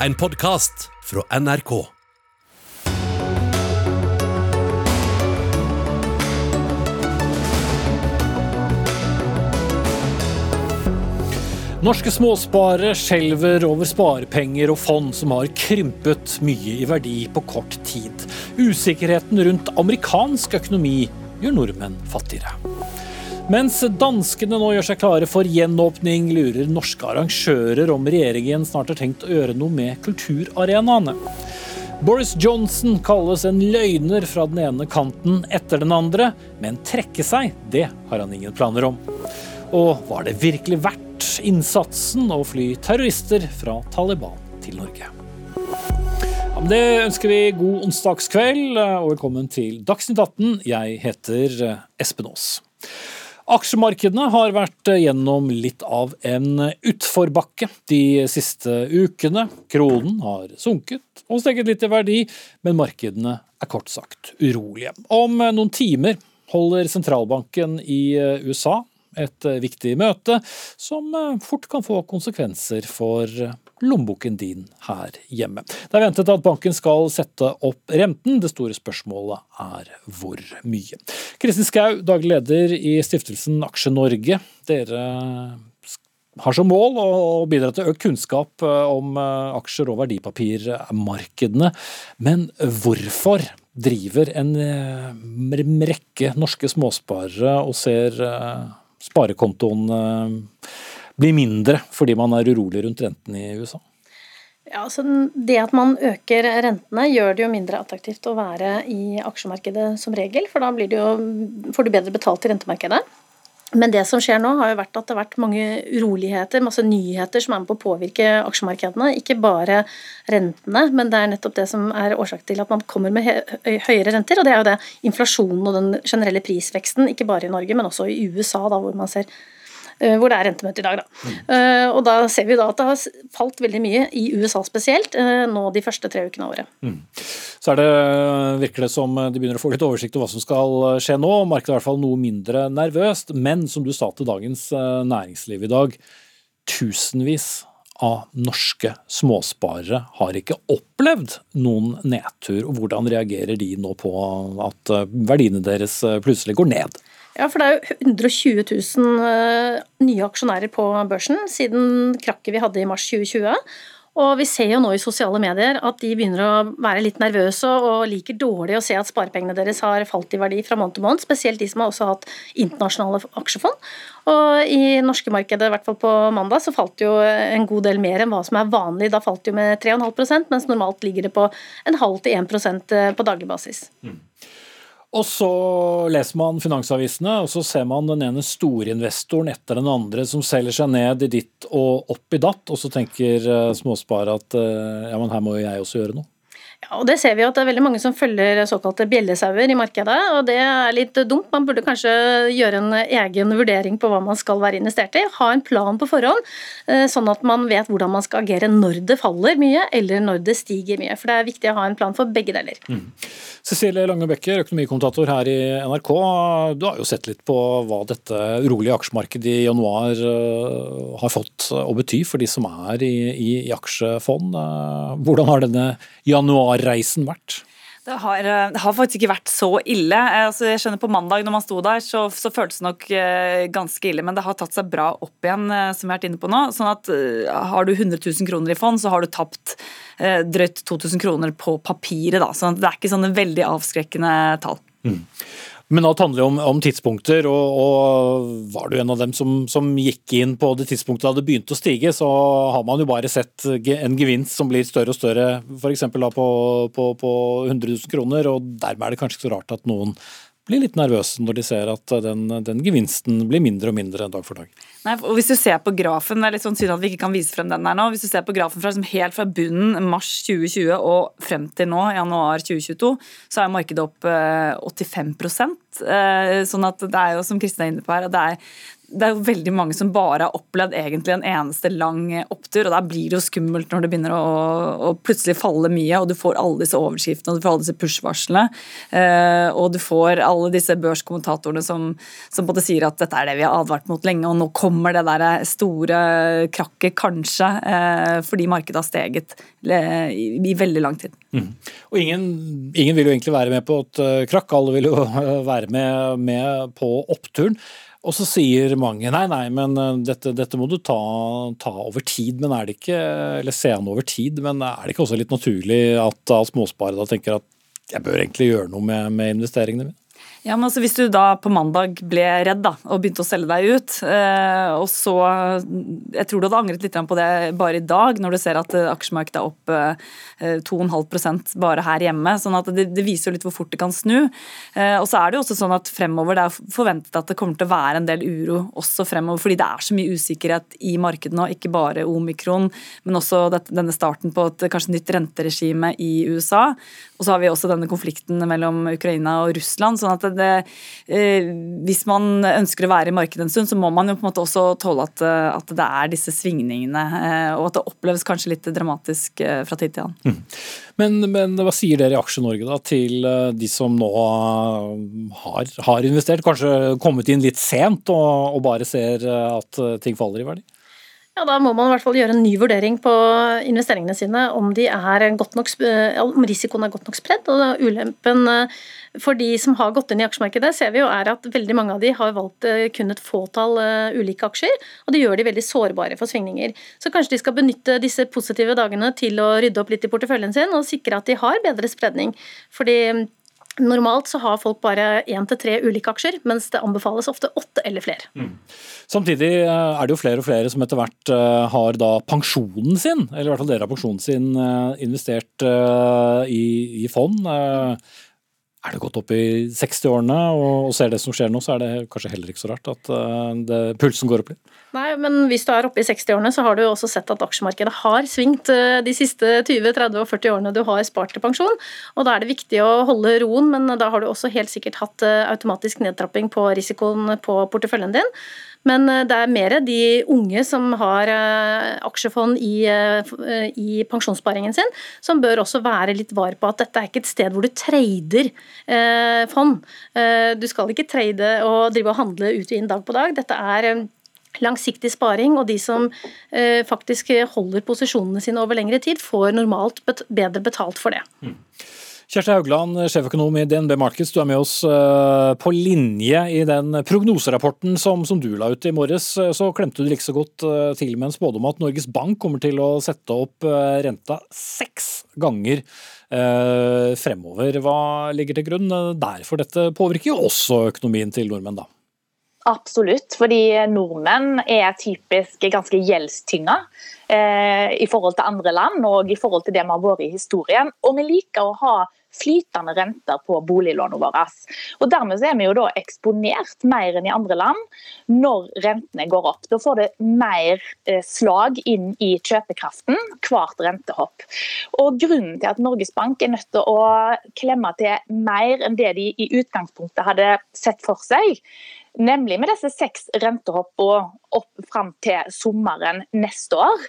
En podkast fra NRK. Norske småsparere skjelver over sparepenger og fond som har krympet mye i verdi på kort tid. Usikkerheten rundt amerikansk økonomi gjør nordmenn fattigere. Mens danskene nå gjør seg klare for gjenåpning, lurer norske arrangører om regjeringen snart har tenkt å gjøre noe med kulturarenaene. Boris Johnson kalles en løgner fra den ene kanten etter den andre, men trekke seg, det har han ingen planer om. Og var det virkelig verdt innsatsen å fly terrorister fra Taliban til Norge? Ja, det ønsker vi god onsdagskveld, og velkommen til Dagsnytt 18. Jeg heter Espen Aas. Aksjemarkedene har vært gjennom litt av en utforbakke de siste ukene. Kronen har sunket og steget litt i verdi, men markedene er kort sagt urolige. Om noen timer holder sentralbanken i USA et viktig møte som fort kan få konsekvenser for lommeboken din her hjemme. Det er ventet at banken skal sette opp renten. Det store spørsmålet er hvor mye. Kristin Skau, daglig leder i stiftelsen Aksje Norge. Dere har som mål å bidra til økt kunnskap om aksjer og verdipapirmarkedene. Men hvorfor driver en rekke norske småsparere og ser sparekontoen blir mindre fordi man er urolig rundt rentene i USA? Ja, altså Det at man øker rentene, gjør det jo mindre attraktivt å være i aksjemarkedet som regel. For da jo, får du bedre betalt i rentemarkedet. Men det som skjer nå, har jo vært at det har vært mange uroligheter, masse nyheter som er med på å påvirke aksjemarkedene. Ikke bare rentene, men det er nettopp det som er årsak til at man kommer med høyere renter. Og det er jo det inflasjonen og den generelle prisveksten, ikke bare i Norge, men også i USA, da, hvor man ser hvor det er rentemøte i dag. Da. Mm. Og da ser vi da at det har falt veldig mye, i USA spesielt, nå de første tre ukene av året. Mm. Så er det, virker det som de begynner å få litt oversikt over hva som skal skje nå. Markedet er i hvert fall noe mindre nervøst. Men som du sa til Dagens Næringsliv i dag, tusenvis av norske småsparere har ikke opplevd noen nedtur. og Hvordan reagerer de nå på at verdiene deres plutselig går ned? Ja, for det er jo 120 000 eh, nye aksjonærer på børsen siden krakket vi hadde i mars 2020. Og vi ser jo nå i sosiale medier at de begynner å være litt nervøse og liker dårlig å se at sparepengene deres har falt i verdi fra måned til måned, spesielt de som har også hatt internasjonale aksjefond. Og i norske markedet, i hvert fall på mandag, så falt jo en god del mer enn hva som er vanlig. Da falt det jo med 3,5% mens normalt ligger det på en halv til 1 eh, på daglig. Mm. Og så leser man finansavisene, og så ser man den ene storinvestoren etter den andre som selger seg ned i ditt og opp i datt, og så tenker eh, småsparer at eh, ja, men her må jo jeg også gjøre noe. Ja, og Det ser vi at det er veldig mange som følger såkalte bjellesauer i markedet. og Det er litt dumt. Man burde kanskje gjøre en egen vurdering på hva man skal være investert i. Ha en plan på forhånd, eh, sånn at man vet hvordan man skal agere når det faller mye eller når det stiger mye. For det er viktig å ha en plan for begge deler. Mm. Cecilie Lange Bekker, økonomikommentator her i NRK. Du har jo sett litt på hva dette urolige aksjemarkedet i januar eh, har fått å bety for de som er i, i, i aksjefond. Eh, hvordan har denne januarreisen vært? Det har, eh, det har, faktisk ikke vært så ille. Eh, altså, jeg skjønner På mandag når man sto der, så, så føltes det nok eh, ganske ille, men det har tatt seg bra opp igjen, som vi har vært inne på nå. sånn at Har du 100 000 kroner i fond, så har du tapt drøyt 2000 kroner på papiret. da, sånn Det er ikke sånne veldig avskrekkende tall. Mm. Men alt handler jo om, om tidspunkter, og, og, var du en av dem som, som, gikk inn på det tidspunktet da det begynte å stige, så har man jo bare sett en gevinst som blir større og større, f.eks. på, på, på 100 000 kroner, og dermed er det kanskje ikke så rart at noen blir litt nervøse når de ser at den, den, gevinsten blir mindre og mindre dag for dag. Nei, og hvis du ser på grafen, Det er litt sånn synd at vi ikke kan vise frem den der nå. Hvis du ser på grafen fra, liksom, helt fra bunnen mars 2020 og frem til nå, januar 2022, så er markedet opp eh, 85% eh, Sånn at det er jo som Kristin er inne på her, det er, det er jo veldig mange som bare har opplevd egentlig en eneste lang opptur, og da blir det jo skummelt når det begynner å, å plutselig falle mye, og du får alle disse overskriftene og du får alle disse push-varslene. Eh, og du får alle disse børskommentatorene som, som både sier at dette er det vi har advart mot lenge, og nå kommer det der store krakket kanskje, eh, fordi markedet har steget eh, i, i veldig lang tid. Mm. Og ingen, ingen, vil jo egentlig være med på et uh, krakk, alle vil jo være med, med på oppturen. Og så sier mange nei, nei, men eh, dette, dette må du ta, ta, over tid. Men er det ikke, eller se an over tid, men er det ikke også litt naturlig at småsparere tenker at jeg bør egentlig gjøre noe med, med investeringene mine? Ja, men altså Hvis du da på mandag ble redd da, og begynte å selge deg ut, eh, og så Jeg tror du hadde angret litt på det bare i dag, når du ser at eh, aksjemarkedet er opp eh, 2,5 bare her hjemme. sånn at det, det, viser jo litt hvor fort det kan snu. Eh, og så er det jo også sånn at fremover, Det er forventet at det kommer til å være en del uro også fremover, fordi det er så mye usikkerhet i markedet nå. Ikke bare omikron, men også dette, denne starten på et kanskje nytt renteregime i USA. Og så har vi også denne konflikten mellom Ukraina og Russland. sånn at det, eh, hvis man ønsker å være i markedet en stund, så må man jo på en måte også tåle at, eh, at det er disse svingningene, eh, og at det oppleves kanskje litt dramatisk fra tid til annen. Mm. Men, men, hva sier dere i Aksje-Norge da til de som nå har, har, investert, kanskje kommet inn litt sent og, og bare ser at ting faller i verdi? Ja, Da må man i hvert fall gjøre en ny vurdering på investeringene sine, om, nok, om risikoen er godt nok spredd. og Ulempen eh, for de som har gått inn i aksjemarkedet, ser vi jo er at veldig mange av de har valgt eh, kun et fåtall eh, ulike aksjer, og det gjør de veldig sårbare for svingninger. Så kanskje de skal benytte disse positive dagene til å rydde opp litt i porteføljen sin og sikre at de har bedre spredning. Fordi Normalt så har folk bare én til tre ulike aksjer, mens det anbefales ofte åtte eller flere. Mm. Samtidig eh, er det jo flere og flere som etter hvert eh, har da pensjonen sin, eller i hvert fall dere har pensjonen sin eh, investert i, i fond. Er det gått opp i 60-årene og ser det som skjer nå, så er det kanskje heller ikke så rart at det, pulsen går opp litt? Nei, men hvis du er oppe i 60-årene, så har du også sett at aksjemarkedet har svingt eh, de siste 20, 30 og 40 årene du har spart til pensjon. Og da er det viktig å holde roen, men da har du også helt sikkert hatt eh, automatisk nedtrapping på risikoen på porteføljen din. Men eh, det er mer de unge som har aksjefond i, i, pensjonssparingen sin, som bør også være litt var på at dette er ikke et sted hvor du trader fond. Du skal ikke trade og drive og handle ut og inn dag på dag. Dette er langsiktig sparing, og de som eh, faktisk holder posisjonene sine over lengre tid, får normalt bedre betalt for det. Mm. Kjersti Haugland, sjeføkonom i DNB Markets, du er med oss eh, på linje i den prognoserapporten som, som, du la ut i morges. Så klemte du ikke så godt eh, til med en spådom at Norges Bank kommer til å sette opp eh, renta seks ganger fremover. Hva ligger til grunn der? For dette påvirker jo også økonomien til nordmenn, da? Absolutt, fordi nordmenn er typisk ganske gjeldstynga eh, i forhold til andre land og i forhold til det vi har vært i historien. Og vi liker å ha flytende renter på boliglånet våre. Og Dermed er vi jo da eksponert mer enn i andre land når rentene går opp. Da får det mer eh, slag inn i kjøpekraften hvert rentehopp. Og Grunnen til at Norges Bank er nødt til å klemme til mer enn det de i utgangspunktet hadde sett for seg, nemlig med disse seks rentehoppene opp fram til sommeren neste år,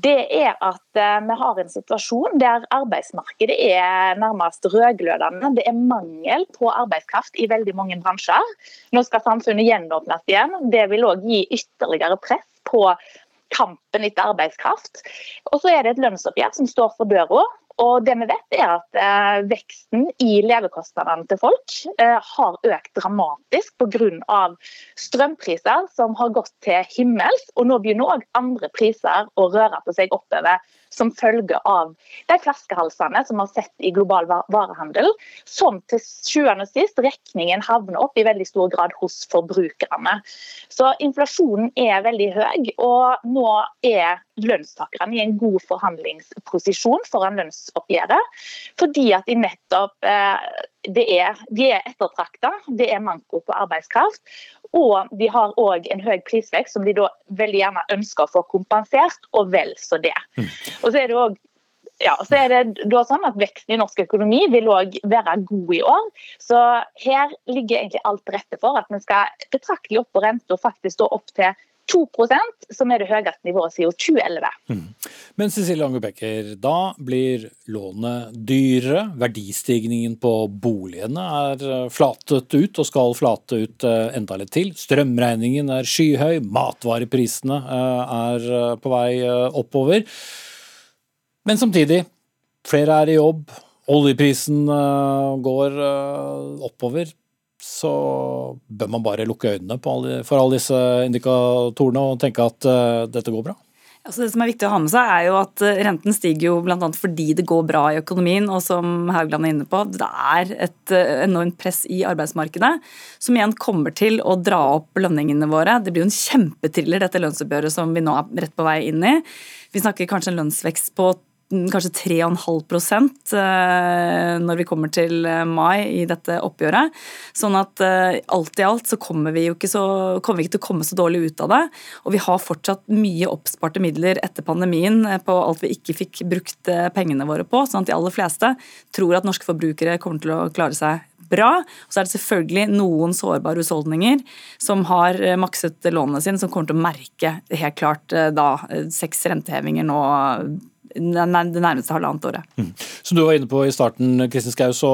det er at eh, vi har en situasjon der arbeidsmarkedet er nærmest rødglødende. Det er mangel på arbeidskraft i veldig mange bransjer. Nå skal samfunnet gjenåpnes igjen. Det vil òg gi ytterligere press på kampen etter arbeidskraft. Og så er det et lønnsoppgjør som står for døra. Og det vi vet er at eh, Veksten i levekostnadene til folk eh, har økt dramatisk pga. strømpriser som har gått til himmels. Og nå begynner òg andre priser å røre på seg oppover som følge av de flaskehalsene som vi har sett i global varehandel, som til sjuende og sist regningen havner opp i veldig stor grad hos forbrukerne. Så inflasjonen er veldig høy, og nå er lønnstakerne i en god forhandlingsposisjon foran lønnsoppgjøret. Fordi at de nettopp eh, det er, de er ettertrakta, det er manko på arbeidskraft. Og de har òg en høy prisvekst som de da veldig gjerne ønsker å få kompensert, og vel så det. Mm. Og så er det også Ja, så er det da sånn at Veksten i norsk økonomi vil òg være god i år. Så her ligger egentlig alt til rette for at vi skal betraktelig opp på renta, faktisk stå opp til 2% som er det høyeste nivået siden 2011. Mm. Men Cecilie Angerbecker, da blir lånet dyrere. Verdistigningen på boligene er eh, flatet ut og skal flate ut eh, enda litt til. Strømregningen er skyhøy, matvareprisene eh, er på vei oppover. Men samtidig, flere er i jobb, oljeprisen går oppover så bør man bare lukke øynene alle, for alle disse indikatorene og tenke at uh, dette går bra? Altså det som er viktig å ha med seg er jo at eh, Renten stiger jo bl.a. fordi det går bra i økonomien. og som Haugland er inne på, Det er et eh, enormt press i arbeidsmarkedet, som igjen kommer til å dra opp lønningene våre. Det blir jo en kjempetriller, dette lønnsoppgjøret som vi nå er rett på vei inn i. Vi snakker kanskje en lønnsvekst på kanskje 3,5 eh, når vi kommer til eh, mai i dette oppgjøret. Sånn at eh, alt i alt så kommer vi jo ikke, så, kommer vi ikke til å komme så dårlig ut av det. Og vi har fortsatt mye oppsparte midler etter pandemien på alt vi ikke fikk brukt pengene våre på. sånn at de aller fleste tror at norske forbrukere kommer til å klare seg bra. Og så er det selvfølgelig noen sårbare husholdninger som har makset lånene sine, som kommer til å merke helt klart da seks rentehevinger nå det nærmeste halvannet året. Mm. Som du var inne på i starten, Kristin Skau, så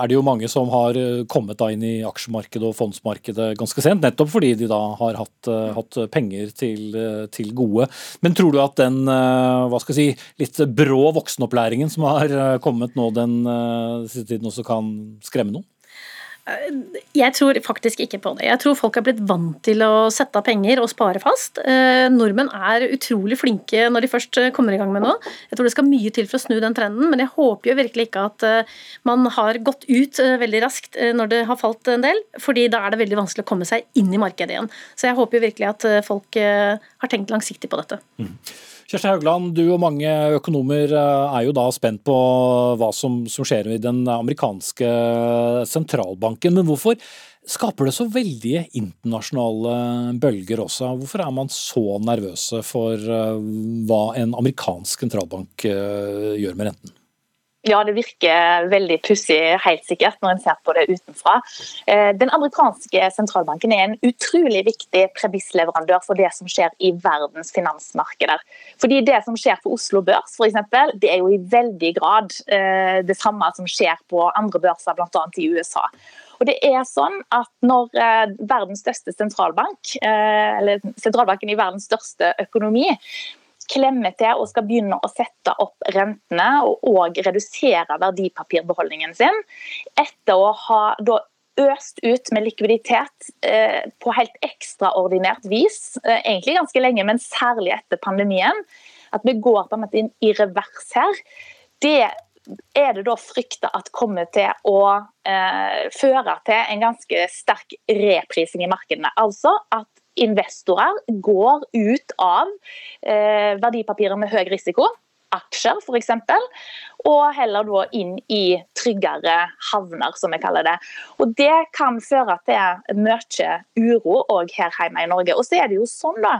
er det jo mange som har eh, kommet da inn i aksjemarkedet og fondsmarkedet ganske sent, nettopp fordi de da har hatt, eh, hatt penger til, eh, til, gode. Men tror du at den hva skal jeg si, litt brå voksenopplæringen som har kommet nå den siste tiden også kan skremme noen? Jeg tror faktisk ikke på det. Jeg tror folk er blitt vant til å sette av penger og spare fast. Eh, nordmenn er utrolig flinke når de først eh, kommer i gang med noe. Jeg tror det skal mye til for å snu den trenden, men jeg håper jo virkelig ikke at eh, man har gått ut veldig raskt når det har falt en del, fordi da er det veldig vanskelig å komme seg inn i markedet igjen. Så jeg håper jo virkelig at folk har tenkt langsiktig på dette. Mm. Kjersti Haugland, du og mange økonomer eh, er jo da spent på hva som, som skjer i den amerikanske sentralbanken. Men hvorfor skaper det så veldige internasjonale bølger også? Hvorfor er man så nervøse for eh, hva en amerikansk sentralbank eh, gjør med renten? Ja, det virker veldig pussig, helt sikkert, når en ser på det utenfra. Eh, den amerikanske sentralbanken er en utrolig viktig premissleverandør for det som skjer i verdens finansmarkeder. Fordi Det som skjer på Oslo Børs, eksempel, det er jo i veldig grad eh, det samme som skjer på andre børser, bl.a. i USA. Og det er sånn at Når eh, verdens største sentralbank, eller sentralbanken i verdens største økonomi, klemmer til og skal begynne å sette opp rentene og, og redusere verdipapirbeholdningen sin, etter å ha da øst ut med likviditet eh, på helt ekstraordinært vis, eh, egentlig ganske lenge, men særlig etter pandemien, at vi går på en måte inn i revers her, det er det da frykta at kommer til å eh, føre til en ganske sterk reprising i markedene. Altså at investorer går ut av eh, verdipapirer med høy risiko, aksjer f.eks., og heller da inn i tryggere havner, som vi kaller det. Og Det kan føre til mye uro òg her hjemme i Norge. Og så er det jo sånn da,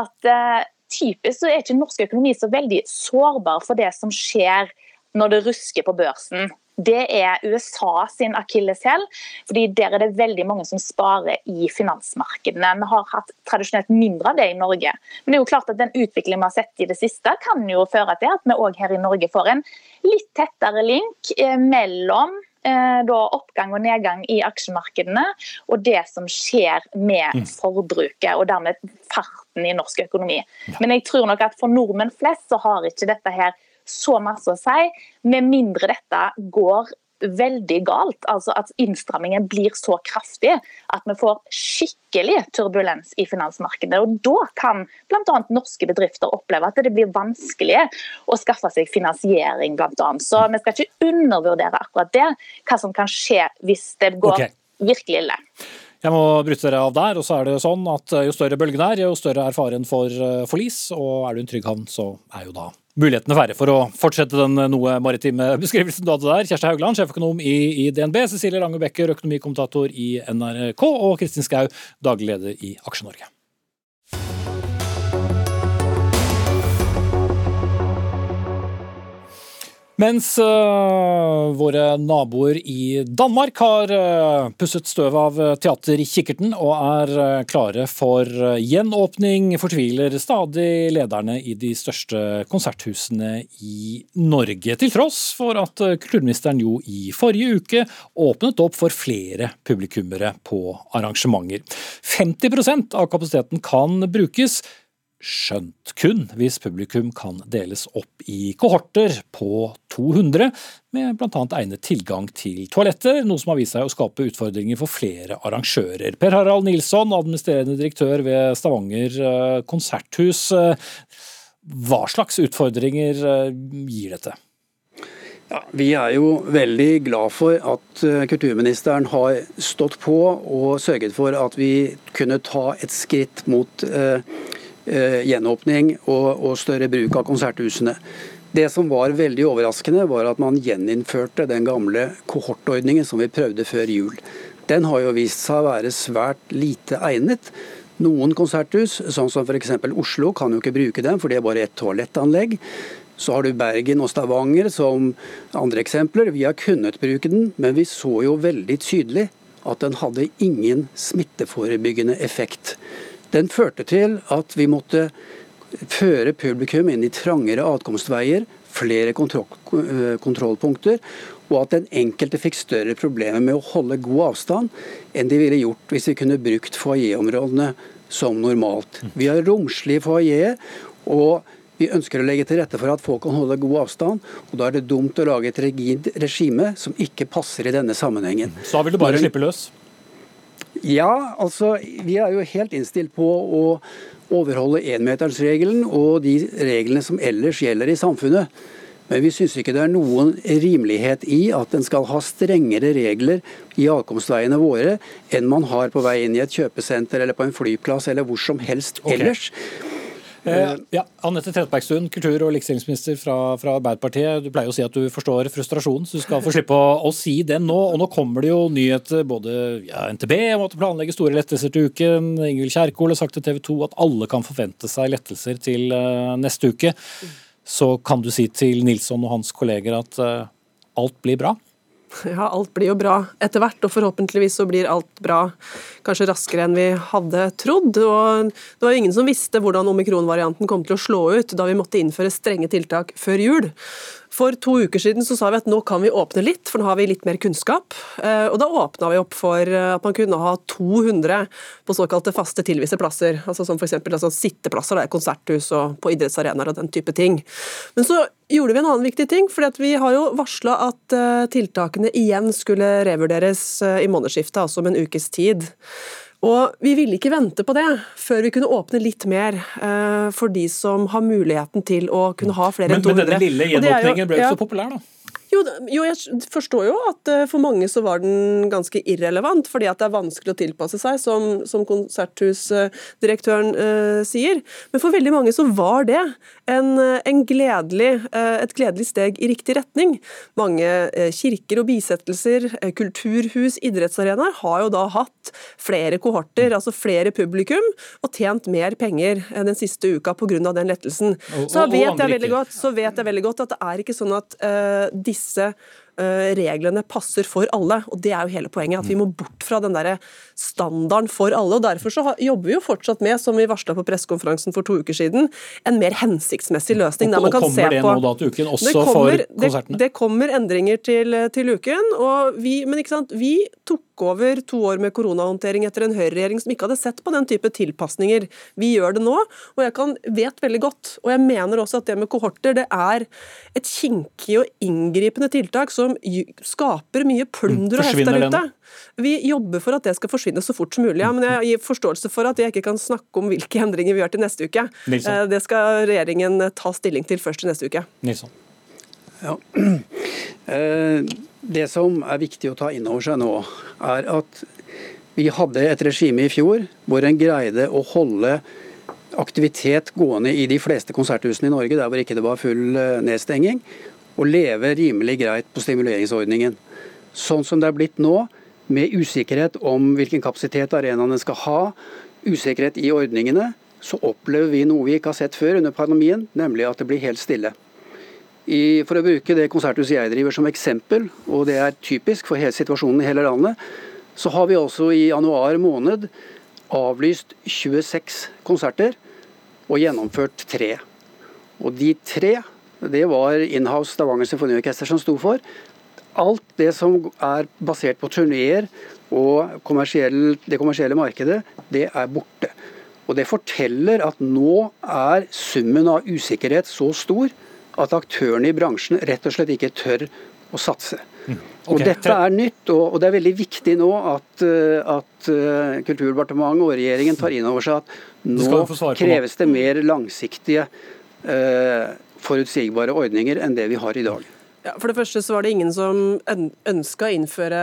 at eh, typisk så er ikke norsk økonomi så veldig sårbar for det som skjer når det rusker på børsen det er USA sin akilleshæl. fordi Der er det veldig mange som sparer i finansmarkedene. Vi har hatt tradisjonelt mindre av det i Norge. Men det er jo klart at den utviklingen vi har sett i det siste, kan jo føre til at vi òg her i Norge får en litt tettere link eh, mellom eh, oppgang og nedgang i aksjemarkedene og det som skjer med mm. forbruket, og dermed farten i norsk økonomi. Men jeg tror nok at for nordmenn flest så har ikke dette her så masse å si, med mindre dette går veldig galt. Altså at innstrammingen blir så kraftig at vi får skikkelig turbulens i finansmarkedet. Og Da kan bl.a. norske bedrifter oppleve at det blir vanskelig å skaffe seg finansiering. Annet. Så vi skal ikke undervurdere akkurat det, hva som kan skje hvis det går okay. virkelig ille. Jeg må bryte dere av der, og så er det sånn at jo større bølgen er, jo større er faren for eh, forlis. Og er du en trygg havn, så er jo da mulighetene være for å fortsette den noe maritime beskrivelsen du hadde der. Kjersti Haugland, sjeføkonom i, i, DNB, Cecilie Lange Becker, økonomikommentator i NRK, og Kristin Skau, daglig leder i Aksje-Norge. Mens uh, våre naboer i Danmark har uh, pusset støv av teater i kikkerten og er uh, klare for gjenåpning, fortviler stadig lederne i de største konserthusene i Norge. Til tross for at kulturministeren jo i forrige uke åpnet opp for flere publikummere på arrangementer. 50% av kapasiteten kan brukes skjønt kun hvis publikum kan deles opp i kohorter på 200, med bl.a. egnet tilgang til toaletter, noe som har vist seg å skape utfordringer for flere arrangører. Per Harald Nilsson, administrerende direktør ved Stavanger eh, konserthus. Eh, hva slags utfordringer eh, gir dette? Ja, vi er jo veldig glad for at kulturministeren har stått på og sørget for at vi kunne ta et skritt mot eh, gjenåpning og, og større bruk av konserthusene. Det som var veldig overraskende, var at man gjeninnførte den gamle kohortordningen som vi prøvde før jul. Den har jo vist seg å være svært lite egnet. Noen konserthus, sånn som f.eks. Oslo, kan jo ikke bruke den, for det er bare ett toalettanlegg. Så har du Bergen og Stavanger som andre eksempler. Vi har kunnet bruke den, men vi så jo veldig tydelig at den hadde ingen smitteforebyggende effekt. Den førte til at vi måtte føre publikum inn i trangere adkomstveier, flere kontroll, kontrollpunkter, og at den enkelte fikk større problemer med å holde god avstand enn de ville gjort hvis vi kunne brukt foajéområdene som normalt. Vi har romslige foajéer, og vi ønsker å legge til rette for at folk kan holde god avstand. og Da er det dumt å lage et rigid regime som ikke passer i denne sammenhengen. Så da vil du bare slippe løs? Ja, altså vi er jo helt innstilt på å overholde énmetersregelen og de reglene som ellers gjelder i samfunnet. Men vi syns ikke det er noen rimelighet i at en skal ha strengere regler i avkomstveiene våre enn man har på vei inn i et kjøpesenter eller på en flyplass eller hvor som helst okay. ellers. Eh, ja, Anette Trettebergstuen, kultur- og likestillingsminister fra, fra, Arbeiderpartiet. Du pleier å si at du forstår frustrasjonen, så du skal få slippe å, å, si den nå. Og nå kommer det jo nyheter både ja, NTB om at det store lettelser til uken. Ingvild Kjerkol har sagt til TV 2 at alle kan forvente seg lettelser til uh, neste uke. Så kan du si til Nilsson og hans kolleger at uh, alt blir bra? Ja, alt blir jo bra etter hvert, og forhåpentligvis så blir alt bra kanskje raskere enn vi hadde trodd. Og det var jo ingen som visste hvordan omikron-varianten kom til å slå ut da vi måtte innføre strenge tiltak før jul. For to uker siden så sa vi at nå kan vi åpne litt, for nå har vi litt mer kunnskap. Eh, og da åpna vi opp for eh, at man kunne ha 200 på såkalte faste tilviste plasser. altså Som f.eks. Altså sitteplasser i konserthus og på idrettsarenaer og den type ting. Men så gjorde vi en annen viktig ting, for vi har jo varsla at eh, tiltakene igjen skulle revurderes i månedsskiftet, altså om en ukes tid. Og Vi ville ikke vente på det før vi kunne åpne litt mer uh, for de som har muligheten til å kunne ha flere enn 200. Men, men denne lille gjenåpningen ble jo ja, så populær, da? Jo, jo, jeg forstår jo at eh, for mange så var den ganske irrelevant, fordi at det er vanskelig å tilpasse seg, som, som konserthusdirektøren uh, sier. Men for veldig mange så var det en, en gledelig, uh, et gledelig steg i riktig retning. Mange uh, kirker og bisettelser, kulturhus, idrettsarenaer har jo da hatt flere kohorter, altså flere publikum, og tjent mer penger den siste uka pga. den lettelsen. Så vet, jeg veldig godt, så vet jeg veldig godt at det er ikke sånn at disse disse Eh, reglene passer for alle. og Det er jo hele poenget. At vi må bort fra den der standarden for alle. og Derfor så jobber vi jo fortsatt med, som vi varsla på pressekonferansen for to uker siden, en mer hensiktsmessig løsning. Og, og kommer det nå da til uken, også kommer, for konsertene? Det, det, kommer endringer til, til uken. og vi, Men ikke sant, vi tok over to år med koronahåndtering etter en høyreregjering som ikke hadde sett på den type tilpasninger. Vi gjør det nå, og jeg kan, vet veldig godt, og jeg mener også at det med kohorter det er et kinkig og inngripende tiltak som skaper mye plunder og heft der ute. Vi jobber for at det skal forsvinne så fort som mulig. Ja, men jeg gir forståelse for at jeg ikke kan snakke om hvilke endringer vi gjør til neste uke. Nilsson. Eh, det skal regjeringen ta stilling til først til neste uke. Nilsson. Ja. Eh, det som er viktig å ta inn over seg nå, er at vi hadde et regime i fjor hvor en greide å holde aktivitet gående i de fleste konserthusene i Norge, der hvor ikke det var full nedstenging og leve rimelig greit på stimuleringsordningen. Sånn som det er blitt nå, med usikkerhet om hvilken kapasitet arenaene skal ha, usikkerhet i ordningene, så opplever vi noe vi ikke har sett før under pandemien, nemlig at det blir helt stille. I, for å bruke det konserthuset jeg driver som eksempel, og det er typisk for hele situasjonen i hele landet, så har vi altså i januar måned avlyst 26 konserter og gjennomført tre. Og de tre, det var Inhouse Stavanger Symfoniorkester som sto for. Alt det som er basert på turneer og kommersiell, det kommersielle markedet, det er borte. Og Det forteller at nå er summen av usikkerhet så stor at aktørene i bransjen rett og slett ikke tør å satse. Mm. Okay. Og Dette er nytt, og, det er veldig viktig nå at, eh, at eh, Kulturdepartementet og regjeringen tar inn over seg at nå kreves det mer langsiktige, uh, forutsigbare ordninger enn det vi har i dag. Ja, for det første så var det ingen som ønska å innføre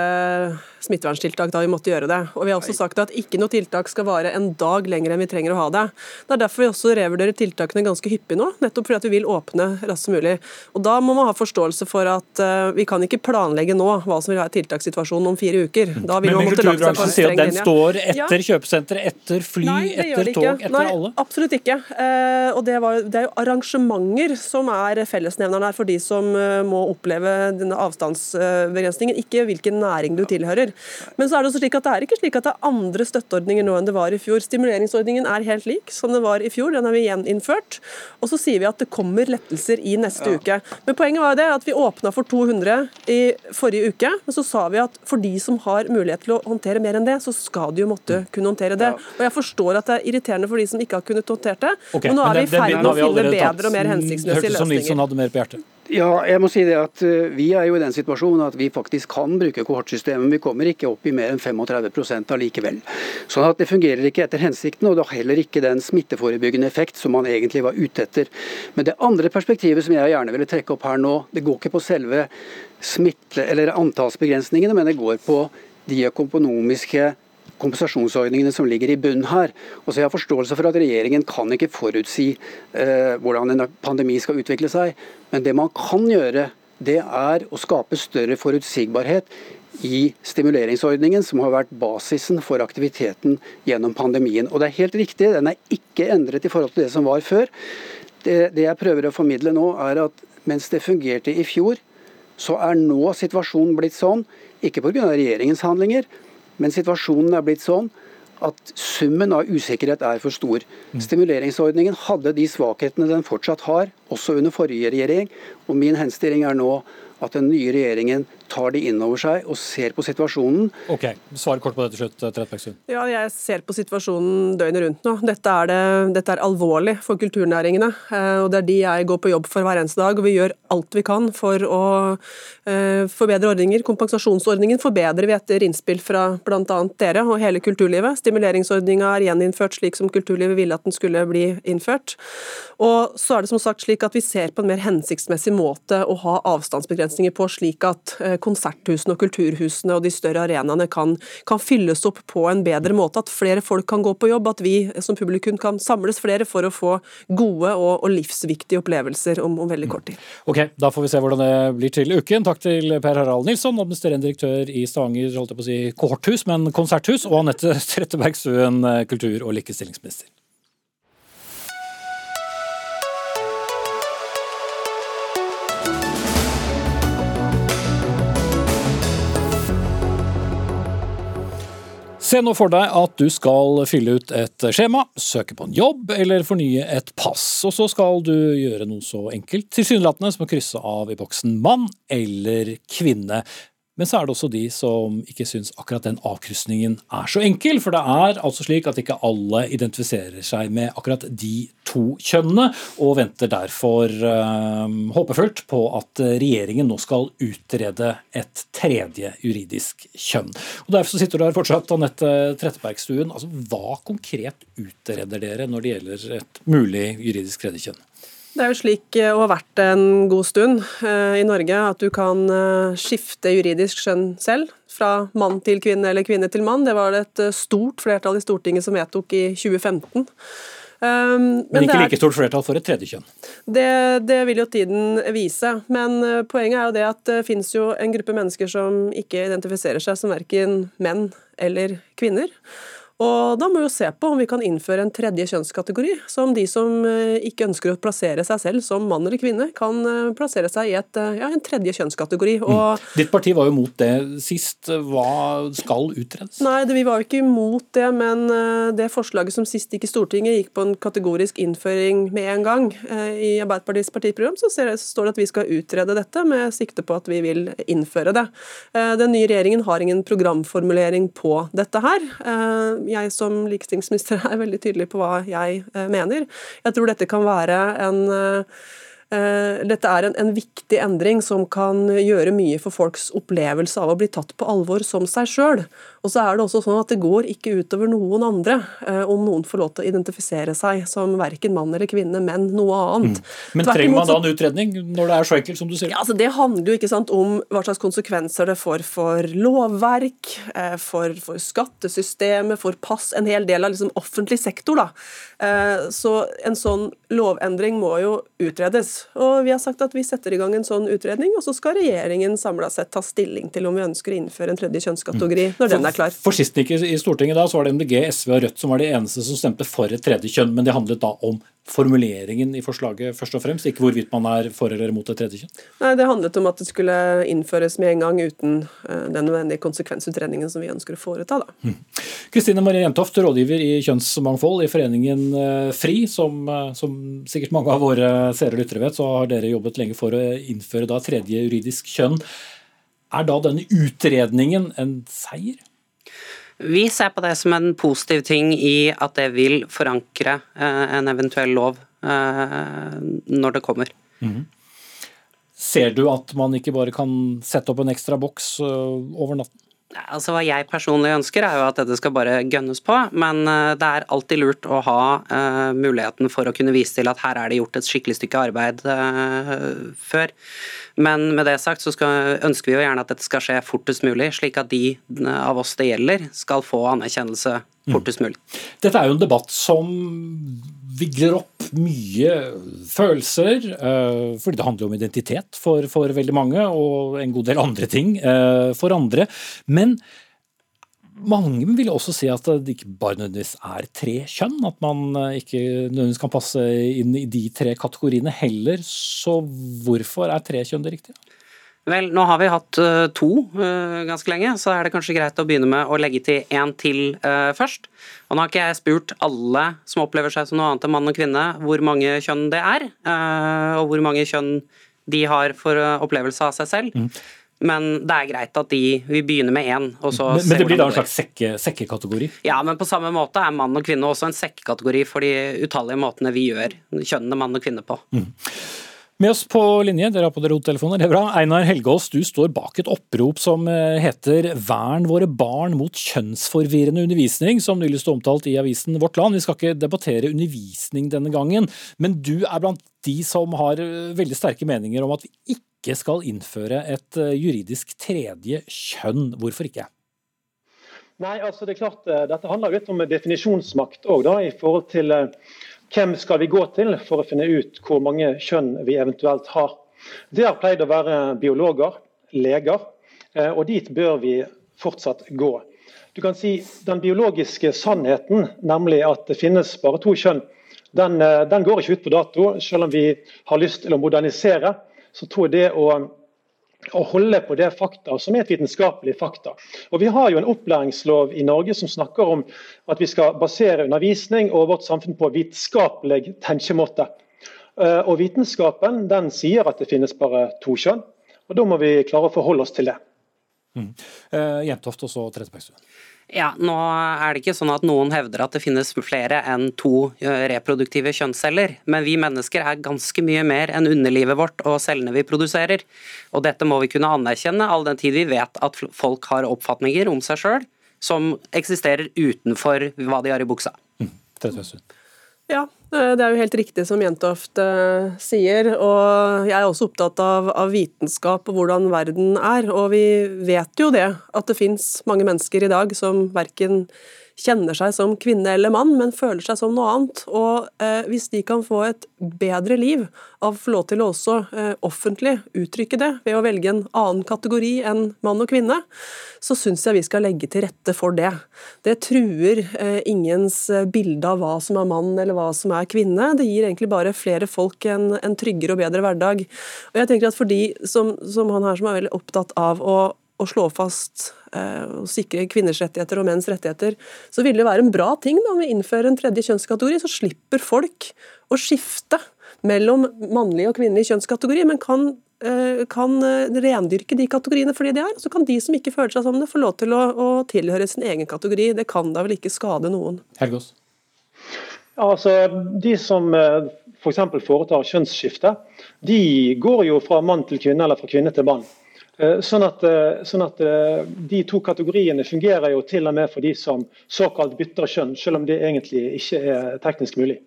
smitteverntiltak da vi måtte gjøre det. Og vi har også sagt at ikke noe tiltak skal vare en dag lenger enn vi trenger å ha det. Det er derfor vi også revurderer tiltakene ganske hyppig nå, nettopp fordi at vi vil åpne raskest mulig. Og Da må man ha forståelse for at uh, vi kan ikke planlegge nå hva som vil være tiltakssituasjonen om fire uker. Da vil Men, men kulturbransjen sier at den står etter ja. kjøpesenteret, etter fly, Nei, etter tog, etter Nei, alle? Absolutt ikke. Uh, og det, var, det, er jo arrangementer som er fellesnevneren her for de som uh, må oppleve denne avstandsbegrensningen, ikke hvilken næring du tilhører. Men så er det også slik at det er ikke slik at det er andre støtteordninger nå enn det var i fjor. Stimuleringsordningen er helt lik som det var i fjor, den har vi gjeninnført. Og så sier vi at det kommer lettelser i neste ja. uke. Men poenget var jo det at vi åpna for 200 i forrige uke, men så sa vi at for de som har mulighet til å håndtere mer enn det, så skal de jo måtte kunne håndtere det. Og jeg forstår at det er irriterende for de som ikke har kunnet håndtert det, okay, men nå er vi i ferd med å finne bedre og mer hensiktsmessige løsninger. Hørtes som Nilsson hadde mer på hjertet. Ja, jeg må si det at eh, Vi er jo i den situasjonen at vi faktisk kan bruke kohortsystemet. Men vi kommer ikke opp i mer enn 35% allikevel. Sånn at det fungerer ikke etter hensikten, og det har heller ikke den smitteforebyggende effekt som man egentlig var ute etter. Men det andre perspektivet som jeg gjerne ville trekke opp her nå, det går ikke på selve smitte- eller antallsbegrensningene, men det går på de økonomiske kompensasjonsordningene som ligger i bunnen her. Og så Jeg har forståelse for at regjeringen kan ikke forutsi eh, hvordan en pandemi skal utvikle seg. Men det man kan gjøre, det er å skape større forutsigbarhet i stimuleringsordningen, som har vært basisen for aktiviteten gjennom pandemien. Og det er helt riktig, den er ikke endret i forhold til det som var før. Det, det jeg prøver å formidle nå, er at mens det fungerte i fjor, så er nå situasjonen blitt sånn, ikke pga. regjeringens handlinger, men situasjonen er blitt sånn at summen av usikkerhet er for stor. Mm. Stimuleringsordningen hadde de svakhetene den fortsatt har, også under forrige regjering. Og min henstilling er nå at den nye regjeringen tar de inn over seg og ser på situasjonen. Ok, Svar kort på det til slutt, Trettebergstuen. Ja, jeg ser på situasjonen døgnet rundt nå. Dette er, det, dette er, alvorlig for kulturnæringene. Eh, og Det er de jeg går på jobb for hver eneste dag. og Vi gjør alt vi kan for å uh, forbedre ordninger. Kompensasjonsordningen forbedrer vi etter innspill fra bl.a. dere og hele kulturlivet. Stimuleringsordninga er gjeninnført slik som kulturlivet ville at den skulle bli innført. Og så er det som sagt slik at Vi ser på en mer hensiktsmessig måte å ha avstandsbegrensninger på, slik at konserthusene og kulturhusene og de større arenaene kan, kan, fylles opp på en bedre måte. At flere folk kan gå på jobb, at vi som publikum kan samles flere for å få gode og, og livsviktige opplevelser om, om, veldig kort tid. Ok, Da får vi se hvordan det blir til uken. Takk til Per Harald Nilsson, administrerende direktør i Stavanger holdt jeg på å si kohorthus, men konserthus, og Anette Trettebergstuen, kultur- og likestillingsminister. Se nå for deg at du skal fylle ut et skjema, søke på en jobb eller fornye et pass. Og så skal du gjøre noe så enkelt tilsynelatende som å krysse av i boksen mann eller kvinne. Men så er det også de som ikke syns akkurat den avkrysningen er så enkel. For det er altså slik at ikke alle identifiserer seg med akkurat de to kjønnene, og venter derfor øh, håpefullt på at regjeringen nå skal utrede et tredje juridisk kjønn. Og Derfor så sitter du her fortsatt, Anette Trettebergstuen. Altså, hva konkret utreder dere når det gjelder et mulig juridisk tredje kjønn? Det er jo slik eh, og har vært en god stund eh, i Norge at du kan eh, skifte juridisk skjønn selv, fra mann til kvinne eller kvinne til mann. Det var det et stort flertall i Stortinget som vedtok i 2015. Um, men, men ikke like stort flertall for et tredje kjønn? Det, det, vil jo tiden vise. Men poenget er jo det at det finnes jo en gruppe mennesker som ikke identifiserer seg som verken menn eller kvinner. Og da må vi jo se på om vi kan innføre en tredje kjønnskategori, som de som eh, ikke ønsker å plassere seg selv som mann eller kvinne, kan eh, plassere seg i et, eh, ja, en tredje kjønnskategori. Mm. Ditt parti var jo mot det sist. Hva skal utredes? Nei, det, vi var jo ikke imot det, men det forslaget som sist gikk i Stortinget, gikk på en kategorisk innføring med en gang. I Arbeiderpartiets partiprogram så det, så står det at vi skal utrede dette, med sikte på at vi vil innføre det. Den nye regjeringen har ingen programformulering på dette her. Jeg som likestillingsminister er veldig tydelig på hva jeg eh, mener. Jeg tror dette kan være en eh, Eh, Dette er en, en viktig endring som kan gjøre mye for folks opplevelse av å bli tatt på alvor som seg sjøl. Og så er det også sånn at det går ikke utover noen andre eh, om noen får lov til å identifisere seg som verken mann eller kvinne, men noe annet. Men Tvert trenger man da en utredning når det er så enkelt som du sier? ja, altså Det handler jo ikke sant, om hva slags konsekvenser det får for lovverk, eh, for, for skattesystemet, for pass, en hel del av liksom offentlig sektor. da. Eh, Så en sånn lovendring må jo utredes. Og Vi har sagt at vi setter i gang en sånn utredning, og så skal regjeringen samla sett ta stilling til om vi ønsker å innføre en tredje kjønnskategori når den er klar. For sist ikke i Stortinget da, så var det MDG, SV og Rødt som var de eneste som stemte for et tredje kjønn, men det handlet da om formuleringen i forslaget først og fremst, ikke hvorvidt man er for eller mot et tredje kjønn. Nei, Det handlet om at det skulle innføres med en gang uten eh, den nødvendige konsekvensutredningen som vi ønsker å foreta. da. Kristine Marie Jentoft, rådgiver i Kjønnsmangfold i foreningen eh, FRI. Som, eh, som sikkert mange av våre seere og lyttere vet, så har dere jobbet lenge for å innføre da tredje juridisk kjønn. Er da denne utredningen en seier? Vi ser på det som en positiv ting i at det vil forankre eh, en eventuell lov eh, når det kommer. Ser du at man ikke bare kan sette opp en ekstra boks eh, over natten? Altså Hva jeg personlig ønsker, er jo at dette skal bare gønnes på, men eh, det er alltid lurt å ha uh, muligheten for å kunne vise til at her er det gjort et skikkelig stykke arbeid uh, før. Men med det sagt så skal, ønsker vi jo gjerne at dette skal skje fortest mulig, slik at de av oss det gjelder, skal få anerkjennelse fortest mulig. Dette er jo en debatt som vigler opp mye følelser, eh, fordi det handler om identitet for, for veldig mange, og en god del andre ting eh, for andre. Men mange vil også si at det ikke bare nødvendigvis er tre kjønn, at man eh, ikke nødvendigvis kan passe inn i de tre kategoriene heller. Så hvorfor er tre kjønn det riktige? Vel, nå har vi hatt eh, to eh, ganske lenge, så er det kanskje greit å begynne med å legge til én til eh, først. Og nå har ikke jeg spurt alle som opplever seg som noe annet enn mann og kvinne, hvor mange kjønn det er, og hvor mange kjønn de har for opplevelse av seg selv. Men det er greit at de, vi begynner med én, og så Men, men det blir da en slags sekke, sekkekategori? Ja, men på samme måte er mann og kvinne også en sekkekategori for de utallige måtene vi gjør kjønnene mann og kvinne på. Med oss på linje, dere har på dere hodetelefoner, det er bra. Einar Helgaas, du står bak et opprop som eh, heter 'Vern våre barn mot kjønnsforvirrende undervisning', som nylig sto omtalt i avisen Vårt Land. Vi skal ikke debattere undervisning denne gangen, men du er blant de som har eh, veldig sterke meninger om at vi ikke skal innføre et eh, juridisk tredje kjønn. Hvorfor ikke? Nei, altså det er klart, Dette handler litt om definisjonsmakt òg, i forhold til hvem skal vi gå til for å finne ut hvor mange kjønn vi eventuelt har. Det har pleid å være biologer, leger, eh, og dit bør vi fortsatt gå. Du kan si Den biologiske sannheten, nemlig at det finnes bare to kjønn, den, eh, den går ikke ut på dato. Selv om vi har lyst til å modernisere, så tror jeg det å å holde på det fakta som er et vitenskapelig fakta. Og Vi har jo en opplæringslov i Norge som snakker om at vi skal basere undervisning og vårt samfunn på vitenskapelig tenkemåte. Eh, Og Vitenskapen den sier at det finnes bare to kjønn, og da må vi klare å forholde oss til det. Uh, Jentoft og så Trettebergstuen. Ja, nå er det ikke sånn at noen hevder at det finnes flere enn to eh, reproduktive kjønnsceller, men vi mennesker er ganske mye mer enn underlivet vårt og cellene vi produserer. Og dette må vi kunne anerkjenne, all den tid vi vet at folk har oppfatninger om seg sjøl som eksisterer utenfor hva de har i buksa. Mm, Ja, det er jo helt riktig som Jentoft uh, sier, og jeg er også opptatt av, av, vitenskap og hvordan verden er. Og vi vet jo det, at det fins mange mennesker i dag som verken kjenner seg som kvinne eller mann, men føler seg som noe annet. Og eh, hvis de kan få et bedre liv av å få lov til å også eh, offentlig uttrykke det ved å velge en annen kategori enn mann og kvinne, så syns jeg vi skal legge til rette for det. Det truer eh, ingens eh, bilde av hva som er mann eller hva som er kvinne. Det gir egentlig bare flere folk en, en tryggere og bedre hverdag. Og jeg tenker at For de som, som han her som er veldig opptatt av å å slå fast eh, og sikre kvinners rettigheter og menns rettigheter, så vil det være en bra ting da, om vi innfører en tredje kjønnskategori. Så slipper folk å skifte mellom mannlig og kvinnelig kjønnskategori, men kan, eh, kan eh, rendyrke de kategoriene fordi de er. Så kan de som ikke føler seg som det, få lov til å, å tilhøre sin egen kategori. Det kan da vel ikke skade noen. Helgås. Altså, De som f.eks. For foretar kjønnsskifte, de går jo fra mann til kvinne eller fra kvinne til mann. Eh, sånn at, eh, sånn at, eh, De to kategoriene fungerer jo til og med for de som såkalt bytter kjønn, selv om det egentlig ikke er teknisk mulig.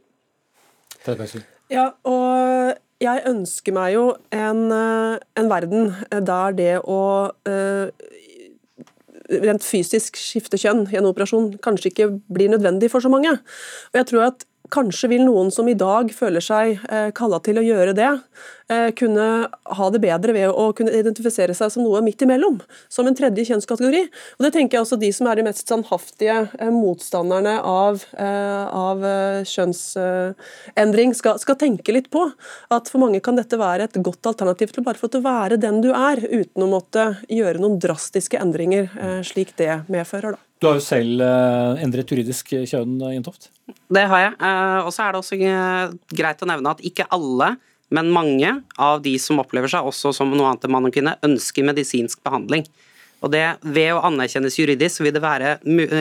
Ja, og jeg ønsker meg jo en, en verden der det å rent fysisk skifte kjønn i en operasjon kanskje ikke blir nødvendig for så mange. Og jeg tror at Kanskje vil noen som i dag føler seg eh, kalla til å gjøre det, eh, kunne ha det bedre ved å kunne identifisere seg som noe midt imellom, som en tredje kjønnskategori. Og Det tenker jeg også de som er de mest standhaftige eh, motstanderne av, av kjønnsendring, skal, skal, tenke litt på. At for mange kan dette være et godt alternativ til bare for å være den du er, uten å måtte gjøre noen drastiske endringer, slik det medfører. da. Du har jo selv endret juridisk kjønn, Jentoft? Det har jeg. Eh, og så er det også eh, greit å nevne at ikke alle, men mange av de som opplever seg også som noe annet enn mann og kvinne, ønsker medisinsk behandling. Og det, Ved å anerkjennes juridisk vil det være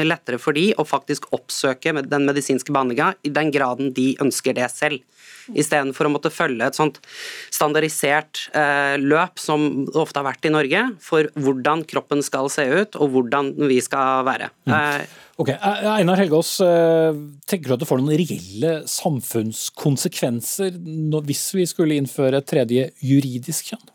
lettere for de å faktisk oppsøke den medisinske behandlinga i den graden de ønsker det selv. Istedenfor å måtte følge et sånt standardisert eh, løp som det ofte har vært i Norge, for hvordan kroppen skal se ut og hvordan vi skal være. Mm. Eh, ok, eh, Einar Helgaas, eh, tenker du at det får noen reelle samfunnskonsekvenser hvis vi skulle innføre et tredje juridisk kjønn?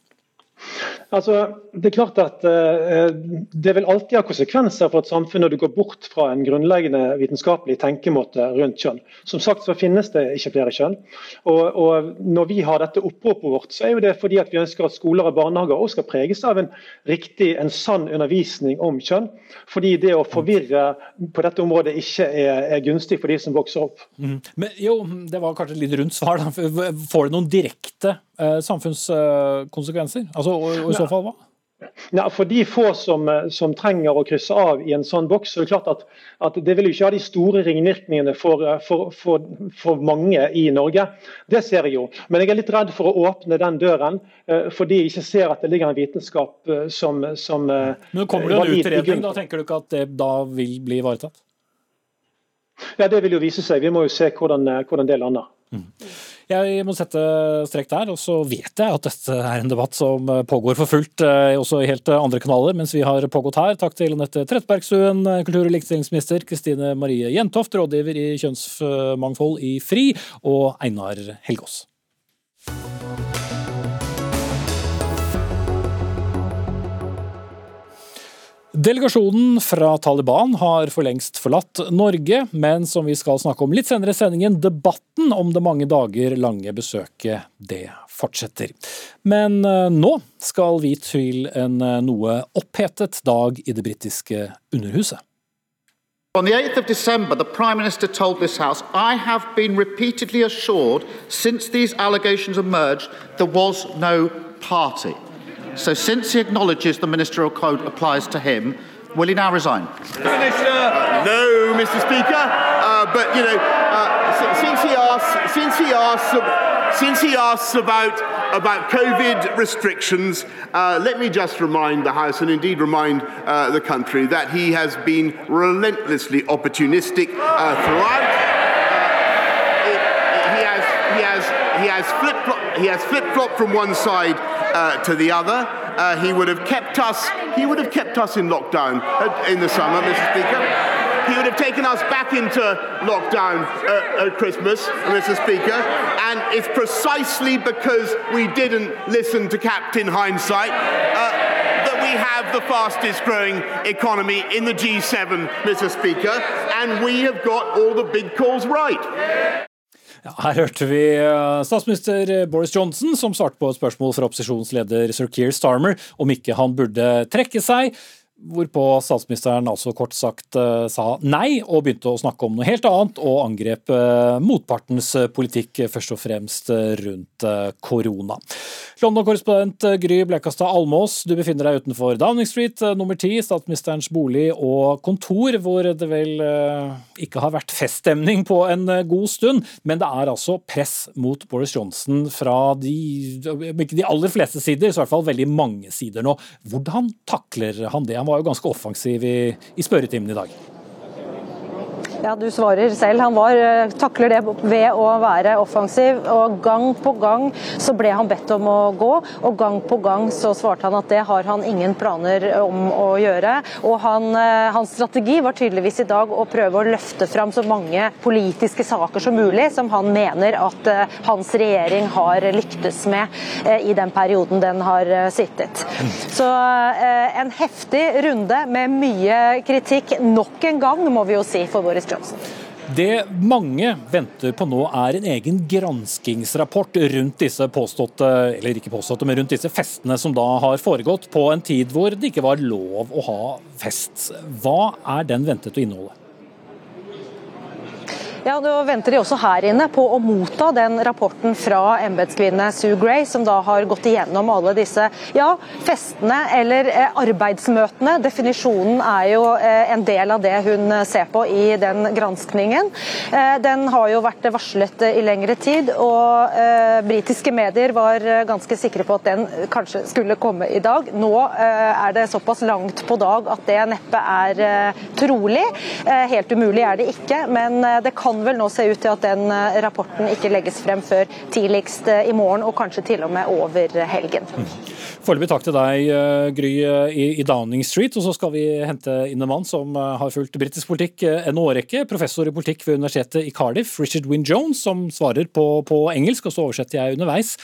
Altså, det er klart at uh, det vil alltid ha konsekvenser for et samfunn når du går bort fra en grunnleggende vitenskapelig tenkemåte rundt kjønn. Som sagt så finnes det ikke flere kjønn. Og, og Når vi har dette oppropet vårt, så er jo det fordi at vi ønsker at skoler og barnehager også skal preges av en riktig, en sann undervisning om kjønn. Fordi det å forvirre på dette området ikke er, er gunstig for de som vokser opp. Mm. Men jo, Det var kanskje et litt rundt svar. Da. Får det noen direkte eh, samfunnskonsekvenser? Altså, og, og så fall hva? Nei, for de få som, som, trenger å krysse av i en sånn boks, så er det klart at, at det vil jo ikke ha de store ringvirkningene for, for, for, for, mange i Norge. Det ser jeg jo. Men jeg er litt redd for å åpne den døren, eh, fordi jeg ikke ser at det ligger en vitenskap eh, som, som eh, Men Kommer det en utredning, da tenker du ikke at det da vil bli ivaretatt? Ja, Det vil jo vise seg. Vi må jo se hvordan, hvordan det lander. Mm. Jeg må sette strek der, og så vet jeg at dette er en debatt som pågår for fullt eh, også i helt andre kanaler mens vi har pågått her. Takk til Anette Trettebergstuen, kultur- og likestillingsminister, Kristine Marie Jentoft, rådgiver i Kjønnsmangfold i FRI, og Einar Helgås. Delegasjonen fra Taliban har for lengst forlatt Norge, men som vi skal snakke om litt senere i sendingen, debatten om det mange dager lange besøket, det fortsetter. Men eh, nå skal vi til en eh, noe opphetet dag i det britiske Underhuset. On the 8th of December, the Prime Minister told this House, I have been repeatedly assured since these allegations emerged there was no party. So, since he acknowledges the ministerial code applies to him, will he now resign? Minister, no, Mr. Speaker. Uh, but you know, uh, since he asks, since he asks, since he asks about about COVID restrictions, uh, let me just remind the House and indeed remind uh, the country that he has been relentlessly opportunistic uh, throughout. Uh, he has, he has, he has flip he has flip flopped from one side uh, to the other. Uh, he would have kept us. He would have kept us in lockdown uh, in the summer, Mr. Speaker. he would have taken us back into lockdown uh, at Christmas, Mr. Speaker. And it's precisely because we didn't listen to Captain Hindsight. Uh, that we have the fastest growing economy in the G7, Mr. Speaker, and we have got all the big calls right. Ja, her hørte vi eh, statsminister Boris Johnson som svarte på et spørsmål fra opposisjonsleder Sir Keir Starmer om ikke han burde trekke seg. Hvorpå statsministeren altså kort sagt uh, sa nei, og begynte å snakke om noe helt annet, og angrep uh, motpartens politikk, først og fremst rundt korona. London-korrespondent Gry Blekastad Almås, du befinner deg utenfor Downing Street, nummer ti, statsministerens bolig og kontor, hvor det vel ikke har vært feststemning på en god stund, men det er altså press mot Boris Johnson fra de, de aller fleste sider, så i hvert fall veldig mange sider nå. Hvordan takler han det? Han var jo ganske offensiv i, i spørretimen i dag. Ja, Du svarer selv. Han var, eh, takler det ved å være offensiv. og Gang på gang så ble han bedt om å gå, og gang på gang så svarte han at det har han ingen planer om å gjøre. Og han, eh, Hans strategi var tydeligvis i dag å prøve å løfte fram så mange politiske saker som mulig som han mener at eh, hans regjering har lyktes med i den perioden den har sittet. Så en heftig runde med mye kritikk nok en gang, må vi jo si, for Boris Johnson. Johnson. Det mange venter på nå, er en egen granskingsrapport rundt disse påståtte, eller ikke påståtte, men rundt disse festene som da har foregått på en tid hvor det ikke var lov å ha fest. Hva er den ventet å inneholde? Ja, Nå venter de også her inne på å motta den rapporten fra embetskvinne Sue Gray, som da har gått igjennom alle disse ja, festene eller eh, arbeidsmøtene. Definisjonen er jo eh, en del av det hun eh, ser på i den granskningen. Den har jo vært varslet i lengre tid, og britiske medier var ganske sikre på at den kanskje skulle komme i dag. Nå er det såpass langt på dag at det neppe er trolig. helt umulig er det ikke, men det kan kan vel nå se ut til at den eh, rapporten ikke legges frem før tidligst eh, i morgen, og kanskje til og med over helgen. Mm. Foreløpig takk til deg, eh, Gry, i Downing Street. Og så skal vi hente inn en mann som har fulgt britisk politikk en årrekke. Professor i politikk ved universitetet i Cardiff, Richard Wynne Jones, som svarer på, på engelsk, og så oversetter jeg underveis.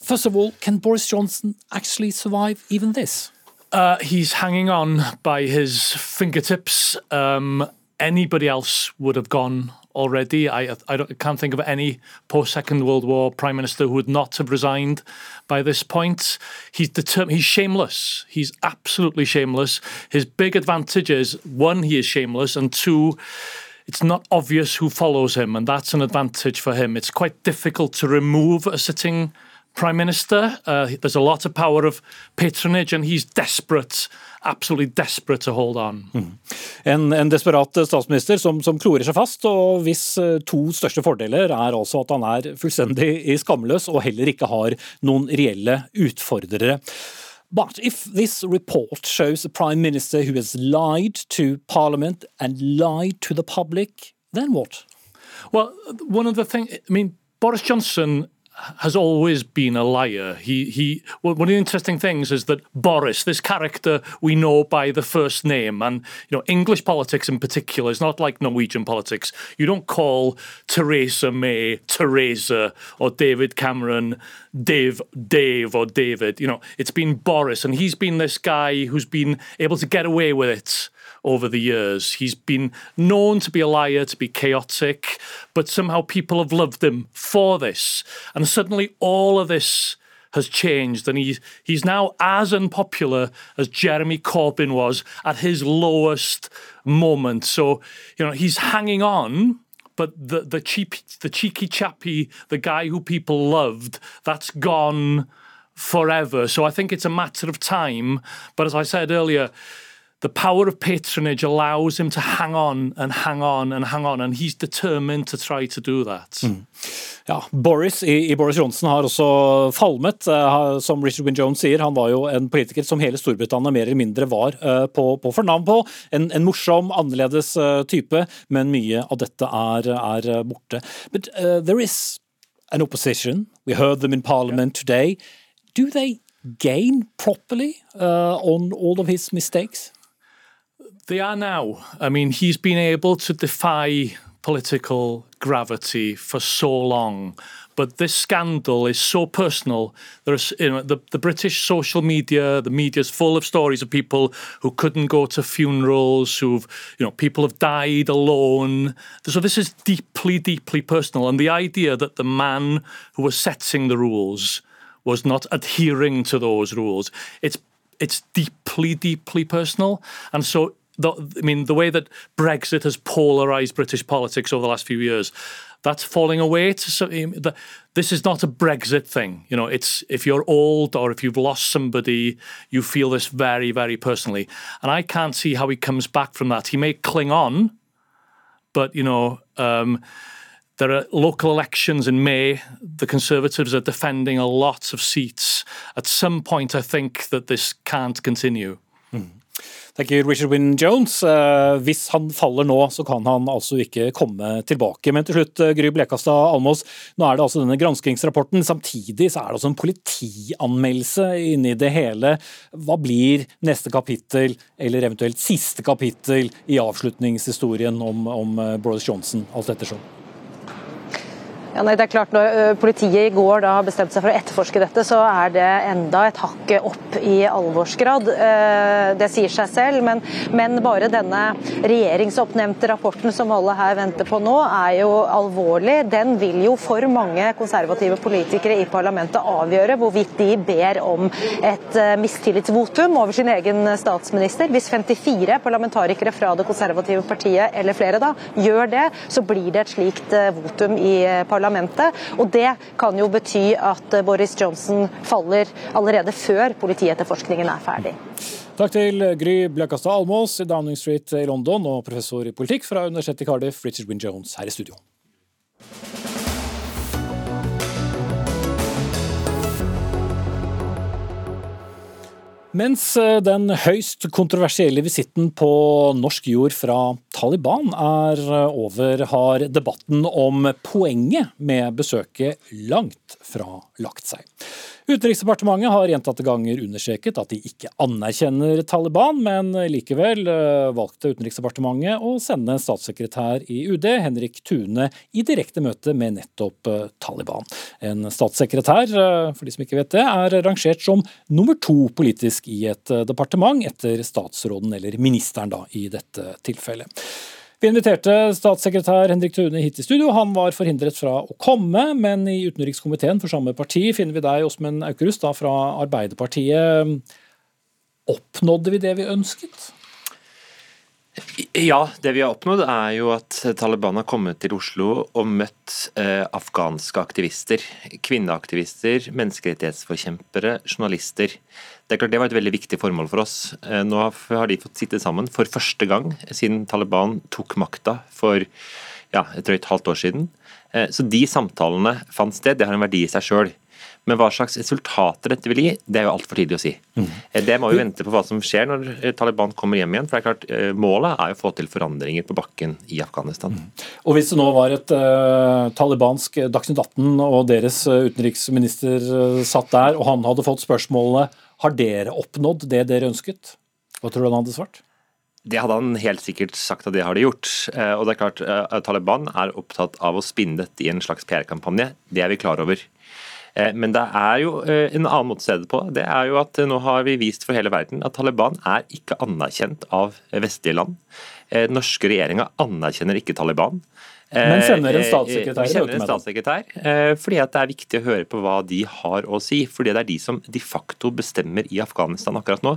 First of all, can Boris Johnson actually survive even this? Uh, he's hanging on by his fingertips. Um, anybody else would have gone already. I, I, can't think of any post Second World War prime minister who would not have resigned by this point. He's determined. He's shameless. He's absolutely shameless. His big advantage is one, he is shameless, and two. It's not obvious who follows him, and that's an advantage for him. It's quite difficult to remove a sitting prime minister. Uh, there's a lot of power of patronage, and he's desperate absolutely desperate to hold on. Mm. En, en, desperat statsminister som, som, klorer seg fast, og hvis eh, to største fordeler er altså at han er fullstendig skamløs og heller ikke har noen reelle utfordrere. But if this report shows a prime minister who has lied to parliament and lied to the public, then what? Well, one of the things, I mean, Boris Johnson has always been a liar. He he. One of the interesting things is that Boris, this character we know by the first name, and you know English politics in particular is not like Norwegian politics. You don't call Theresa May Theresa or David Cameron Dave Dave or David. You know it's been Boris, and he's been this guy who's been able to get away with it over the years. He's been known to be a liar, to be chaotic, but somehow people have loved him for this. And suddenly all of this has changed and he's he's now as unpopular as Jeremy Corbyn was at his lowest moment. So, you know, he's hanging on but the the cheap the cheeky chappy, the guy who people loved, that's gone forever. So I think it's a matter of time. But as I said earlier, the power of patronage allows him to hang on and hang on and hang on, and he's determined to try to do that. Mm. Ja, Boris i, i, Boris Johnson har også falmet. Uh, som Richard Wynne Jones sier, han var jo en politiker som hele Storbritannia mer eller mindre var uh, på, på fornavn på. En, en, morsom, annerledes uh, type, men mye av dette er, er borte. But there is an opposition. We heard them in parliament today. Do they gain properly on all of his mistakes? They are now. I mean, he's been able to defy political gravity for so long. But this scandal is so personal. There's you know, the, the British social media, the media is full of stories of people who couldn't go to funerals, who've, you know, people have died alone. So this is deeply, deeply personal. And the idea that the man who was setting the rules was not adhering to those rules, it's it's deeply, deeply personal. And so the, I mean, the way that Brexit has polarized British politics over the last few years, that's falling away. To this is not a Brexit thing. You know, it's if you're old or if you've lost somebody, you feel this very, very personally. And I can't see how he comes back from that. He may cling on, but you know. Um, there are local elections in May. The Conservatives are defending a lot of seats. At some point, I think that this can't continue. Tenker Richard Wynne Jones. Eh, hvis han faller nå, så kan han altså ikke komme tilbake. Men til slutt, eh, Gry Blekastad Almås, nå er det altså denne granskingsrapporten. Samtidig så er det altså en politianmeldelse inni det hele. Hva blir neste kapittel, eller eventuelt siste kapittel, i avslutningshistorien om, om eh, Boris Johnson, alt ettersom? Ja, nei, det er klart Når politiet i går da har bestemt seg for å etterforske dette, så er det enda et hakk opp i alvorsgrad. Det sier seg selv, men, men, bare denne regjeringsoppnevnte rapporten som alle her venter på nå, er jo alvorlig. Den vil jo for mange konservative politikere i parlamentet avgjøre hvorvidt de ber om et mistillitsvotum over sin egen statsminister. Hvis 54 parlamentarikere fra det konservative partiet, eller flere da, gjør det, så blir det et slikt votum i parlamentet parlamentet. Og det kan jo bety at Boris Johnson faller allerede før politietterforskningen er ferdig. Takk til Gry Bløkastad Almås i Downing Street i London og professor i politikk fra Universitetet i Cardiff, Richard Wynne Jones, her i studio. Mens eh, den høyst kontroversielle visitten på norsk jord fra Taliban er eh, over, har debatten om poenget med besøket langt fra lagt seg. Utenriksdepartementet har gjentatte ganger understreket at de ikke anerkjenner Taliban, men likevel eh, valgte Utenriksdepartementet å sende statssekretær i UD, Henrik Tune, i direkte møte med nettopp eh, Taliban. En statssekretær, eh, for de som ikke vet det, er rangert som nummer to politisk i et departement, etter statsråden eller ministeren da, i dette tilfellet. Vi inviterte statssekretær Henrik Tune hit i studio. Han var forhindret fra å komme, men i utenrikskomiteen for samme parti finner vi deg, Åsmund Aukrust, fra Arbeiderpartiet. Oppnådde vi det vi ønsket? Ja, det vi har oppnådd er jo at Taliban har kommet til Oslo og møtt eh, afghanske aktivister. Kvinneaktivister, menneskerettighetsforkjempere, journalister. Det er klart det var et veldig viktig formål for oss. Eh, nå har de fått sitte sammen for første gang siden Taliban tok makta for ja, et drøyt halvt år siden. Eh, så de samtalene fant sted. Det har en verdi i seg sjøl. Men hva slags resultater dette vil gi, det er jo altfor tidlig å si. Mm. Det må vi vente på hva som skjer når eh, Taliban kommer hjem igjen. for det er klart eh, Målet er å få til forandringer på bakken i Afghanistan. Mm. Og Hvis det nå var et uh, talibansk Dagsnytt 18 og deres utenriksminister uh, satt der, og han hadde fått spørsmålet har dere oppnådd det dere ønsket, hva tror du han hadde svart? Det hadde han helt sikkert sagt at det har de gjort. Og det er klart, Taliban er opptatt av å spinne dette i en slags PR-kampanje. Det er vi klar over. Eh, men det er jo eh, en annen måte å se det på. Det er jo at Nå har vi vist for hele verden at Taliban er ikke anerkjent av vestlige land. Den eh, norske regjeringa anerkjenner ikke Taliban. Men sender en statssekretær? Vi sender en statssekretær, fordi det er viktig å høre på hva de har å si. fordi det er de som de facto bestemmer i Afghanistan akkurat nå.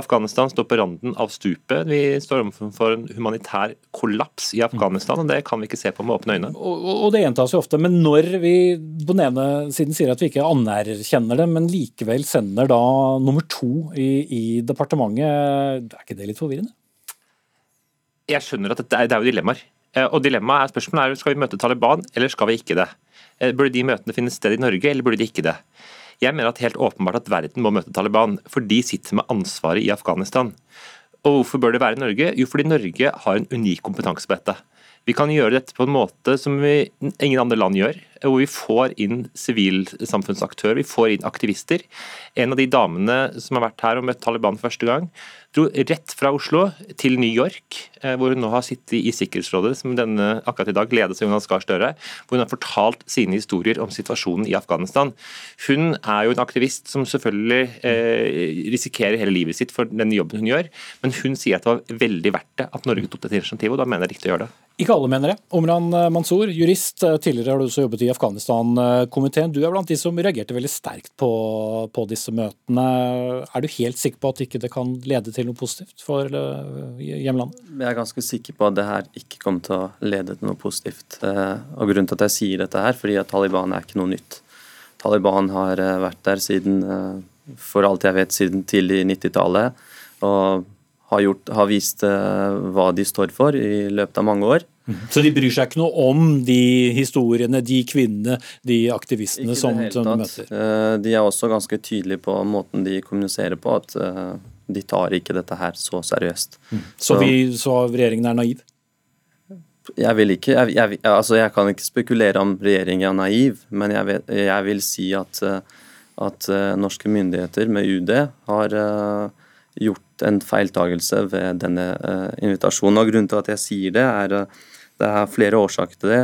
Afghanistan står på randen av stupet. Vi står overfor en humanitær kollaps i Afghanistan, og det kan vi ikke se på med åpne øyne. Og, og det gjentas jo ofte, men når vi på den ene siden sier at vi ikke anerkjenner det, men likevel sender da nummer to i, i departementet, er ikke det litt forvirrende? Jeg skjønner at det er, det er jo dilemmaer. Eh, og dilemmaet er spørsmålet er skal vi møte Taliban, eller skal vi ikke det? Eh, burde de møtene finne sted i Norge, eller burde de ikke det? Jeg mener at helt åpenbart at verden må møte Taliban, for de sitter med ansvaret i Afghanistan. Og hvorfor bør det være Norge? Jo, fordi Norge har en unik kompetanse på dette. Vi kan gjøre dette på en måte som ingen andre land gjør, hvor vi får inn sivilsamfunnsaktører, vi får inn aktivister. En av de damene som har vært her og møtt Taliban første gang, dro rett fra Oslo til New York, eh, hvor hun nå har sittet i Sikkerhetsrådet, som denne akkurat i dag ledes av Jonas Gahr Støre, hvor hun har fortalt sine historier om situasjonen i Afghanistan. Hun er jo en aktivist som selvfølgelig eh, risikerer hele livet sitt for den jobben hun gjør, men hun sier at det var veldig verdt det at Norge tok dette initiativet, og da mener jeg det riktig å gjøre det. Ikke alle mener det. Omran eh, Mansour, jurist. eh, Tidligere har du også jobbet i Afghanistan-komiteen. Du er blant de som reagerte veldig sterkt på, på disse møtene. Er du helt sikker på at ikke det kan lede til noe positivt for eh, hjemlandet? Jeg er ganske sikker på at det her ikke kommer til å lede til noe positivt. Eh, Og Grunnen til at jeg sier dette her, fordi at Taliban er ikke noe nytt. Taliban har eh, vært der siden, for alt jeg vet, siden tidlig 90-tallet. Og har, gjort, har vist hva de står for i løpet av mange år. Så de bryr seg ikke noe om de historiene, de kvinnene, de aktivistene Ikke som, som de møter? Eh, De er også ganske tydelige på måten de kommuniserer på, at eh, de tar ikke dette her så seriøst. Så, vi, så regjeringen er naiv? Jeg vil ikke, jeg, jeg, altså jeg kan ikke spekulere om regjeringen er naiv, men jeg, vet, jeg vil si at, eh, at norske myndigheter med UD har gjort en feiltagelse ved denne invitasjonen. Og Grunnen til at jeg sier det, er det er flere årsaker til det.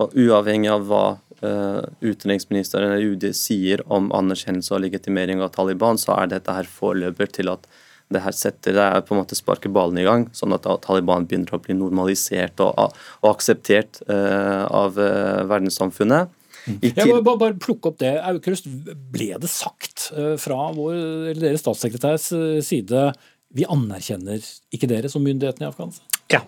Og Uavhengig av hva uh, utenriksministeren eller UD sier om anerkjennelse og legitimering av Taliban, så er dette her forløper til at det her setter det er på en måte sparker ballen i gang, sånn at Taliban begynner å bli normalisert og, og akseptert uh, av uh, verdenssamfunnet. Jeg må bare, bare plukke opp det. Aukrust, ble det sagt fra vår, eller deres statssekretærs side vi anerkjenner ikke dere som myndighetene i Afghanistan? Ja.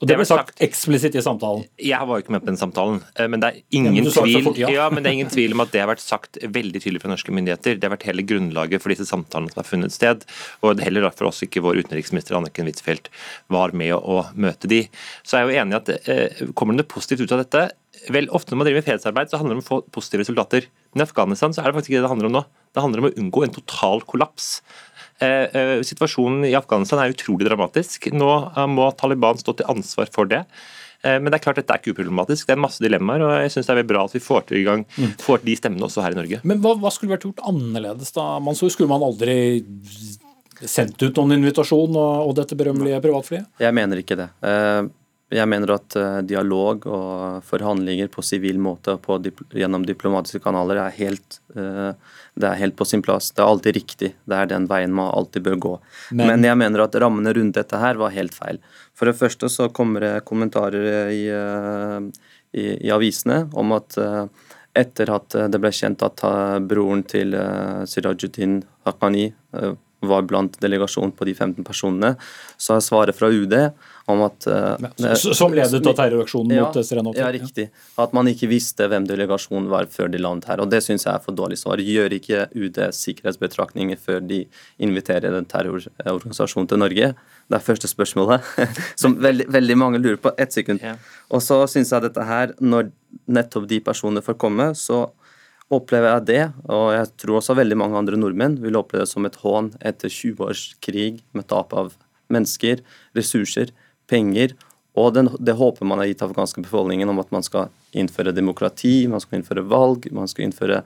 Og det ble sagt eksplisitt i samtalen. Jeg var jo ikke med på den samtalen, eh, men det er Ja, men tvil, fort, ja. ja, men det er ingen tvil om at det har vært sagt veldig tydelig fra norske myndigheter. Det har vært hele grunnlaget for disse samtalene som har funnet sted. Og det er heller derfor også ikke vår utenriksminister Anniken Huitfeldt var med å møte de. Så jeg er jo enig i at eh, kommer det noe positivt ut av dette? Vel, Ofte når man driver med fredsarbeid, så handler det om å få positive resultater. Men i Afghanistan så er det faktisk ikke det det handler om nå. Det handler om å unngå en total kollaps. Eh, eh, situasjonen i Afghanistan er utrolig dramatisk. Nå eh, må Taliban stå til ansvar for det. Eh, Men det er klart dette er ikke uproblematisk. Det er masse dilemmaer, og jeg synes det er bra at vi får til i gang får de stemmene også her i Norge. Men hva, hva skulle vært gjort annerledes da, Mansour? Skulle man aldri sendt ut noen invitasjon og, og dette berømmelige privatflyet? Jeg mener ikke det. Eh, Jeg mener at eh, dialog og forhandlinger på sivil måte og på gjennom diplomatiske kanaler er helt, eh, det er helt på sin plass. Det er alltid riktig. Det er den veien man alltid bør gå. Men- Men, jeg mener at rammene rundt dette her var helt feil. For det første så kommer det kommentarer i, eh, i, i avisene om at etter at det ble kjent at broren til Sirajuddin Haqqani var blant delegasjonen på de 15 personene, så er svaret fra UD om at uh, som ledet av terroraksjonen mot, eh, Hotel, Ja, ja. riktig. At man ikke visste hvem delegasjonen var før de landet her. Og det syns jeg er for dårlig svar. Gjør ikke UD sikkerhetsbetraktninger før de inviterer en terrororganisasjon til Norge? Det er første spørsmålet, som veldig, veldig mange lurer på. Ett sekund. Og så syns jeg dette her, når nettopp de personene får komme, så opplever jeg det, og jeg tror også veldig mange andre nordmenn vil oppleve det som et hån etter 20 års krig med tap av mennesker, ressurser, penger, og den, det håpet man har gitt afghanske befolkningen om at man skal innføre demokrati, man skal innføre valg, man skal innføre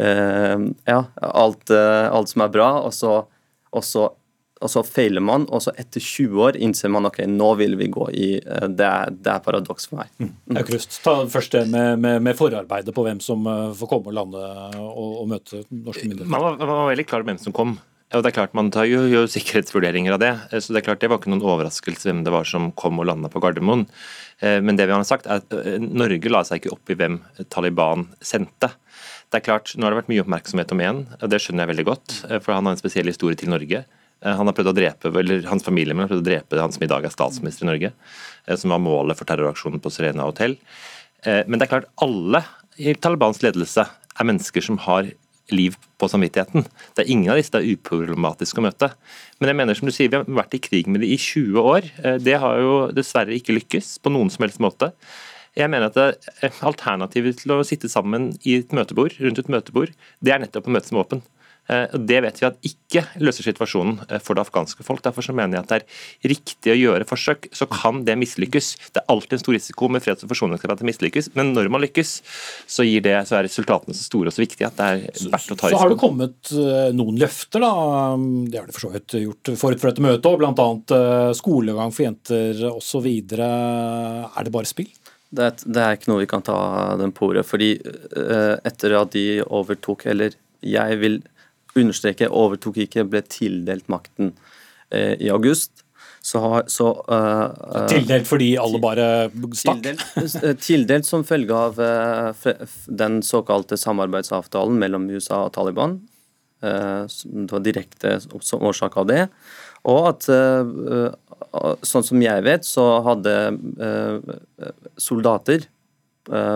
eh, ja, alt, eh, alt som er bra, og så, og så og så feiler man, og så etter 20 år innser man ok, nå vil vi gå i eh, Det er, det er paradoks for meg. Aukrust, ta først det med, med, med forarbeidet på hvem som eh, får komme og lande og, og møte norske myndigheter. Man var, man var veldig klar over hvem som kom. Og det er klart Man tar jo, jo sikkerhetsvurderinger av det. så Det er klart det var ikke noen overraskelse hvem det var som kom og landa på Gardermoen. Eh, Men det vi har sagt er at eh, Norge la seg ikke opp i hvem Taliban sendte. Det er klart, Nå har det vært mye oppmerksomhet om én, og det skjønner jeg veldig godt. eh, For han har en spesiell historie til Norge. Eh, Han har prøvd å drepe, eller Hans familie har prøvd å drepe han som i dag er statsminister i Norge, eh, som var målet for terroraksjonen på Serena hotell. Eh, Men det er klart, alle i Talibans ledelse er mennesker som har liv på samvittigheten. Det er ingen av disse det er uproblematisk å møte. Men jeg mener som du sier, vi har vært i krig med det i 20 år. Eh, Det har jo dessverre ikke lykkes på noen som helst måte. Jeg mener at eh, Alternativet til å sitte sammen i et møtebord, rundt et møtebord, det er nettopp å møtes med våpen. Eh, Det vet vi at ikke løser situasjonen eh, for det afghanske folk. Derfor så mener jeg at det er riktig å gjøre forsøk. Så kan det mislykkes. Det er alltid en stor risiko med freds- og forsoningsarbeid at det mislykkes, men når man lykkes, så, gir det, så er resultatene så store og så viktige at det er verdt å ta Så har det kommet eh, noen løfter, da. Det har det for så vidt gjort forut for dette møtet òg, bl.a. skolegang for jenter osv. Er det bare spill? Det er, det er ikke noe vi kan ta dem på ordet. fordi etter at de overtok, eller jeg vil understreke, overtok ikke, ble tildelt makten eh, i august, så har så, eh, Tildelt fordi alle bare stakk? Tildelt, eh, tildelt som følge av f- den såkalte samarbeidsavtalen mellom USA og Taliban. Uh, Det var direkte årsak av det. Og at, sånn som jeg vet, så hadde soldater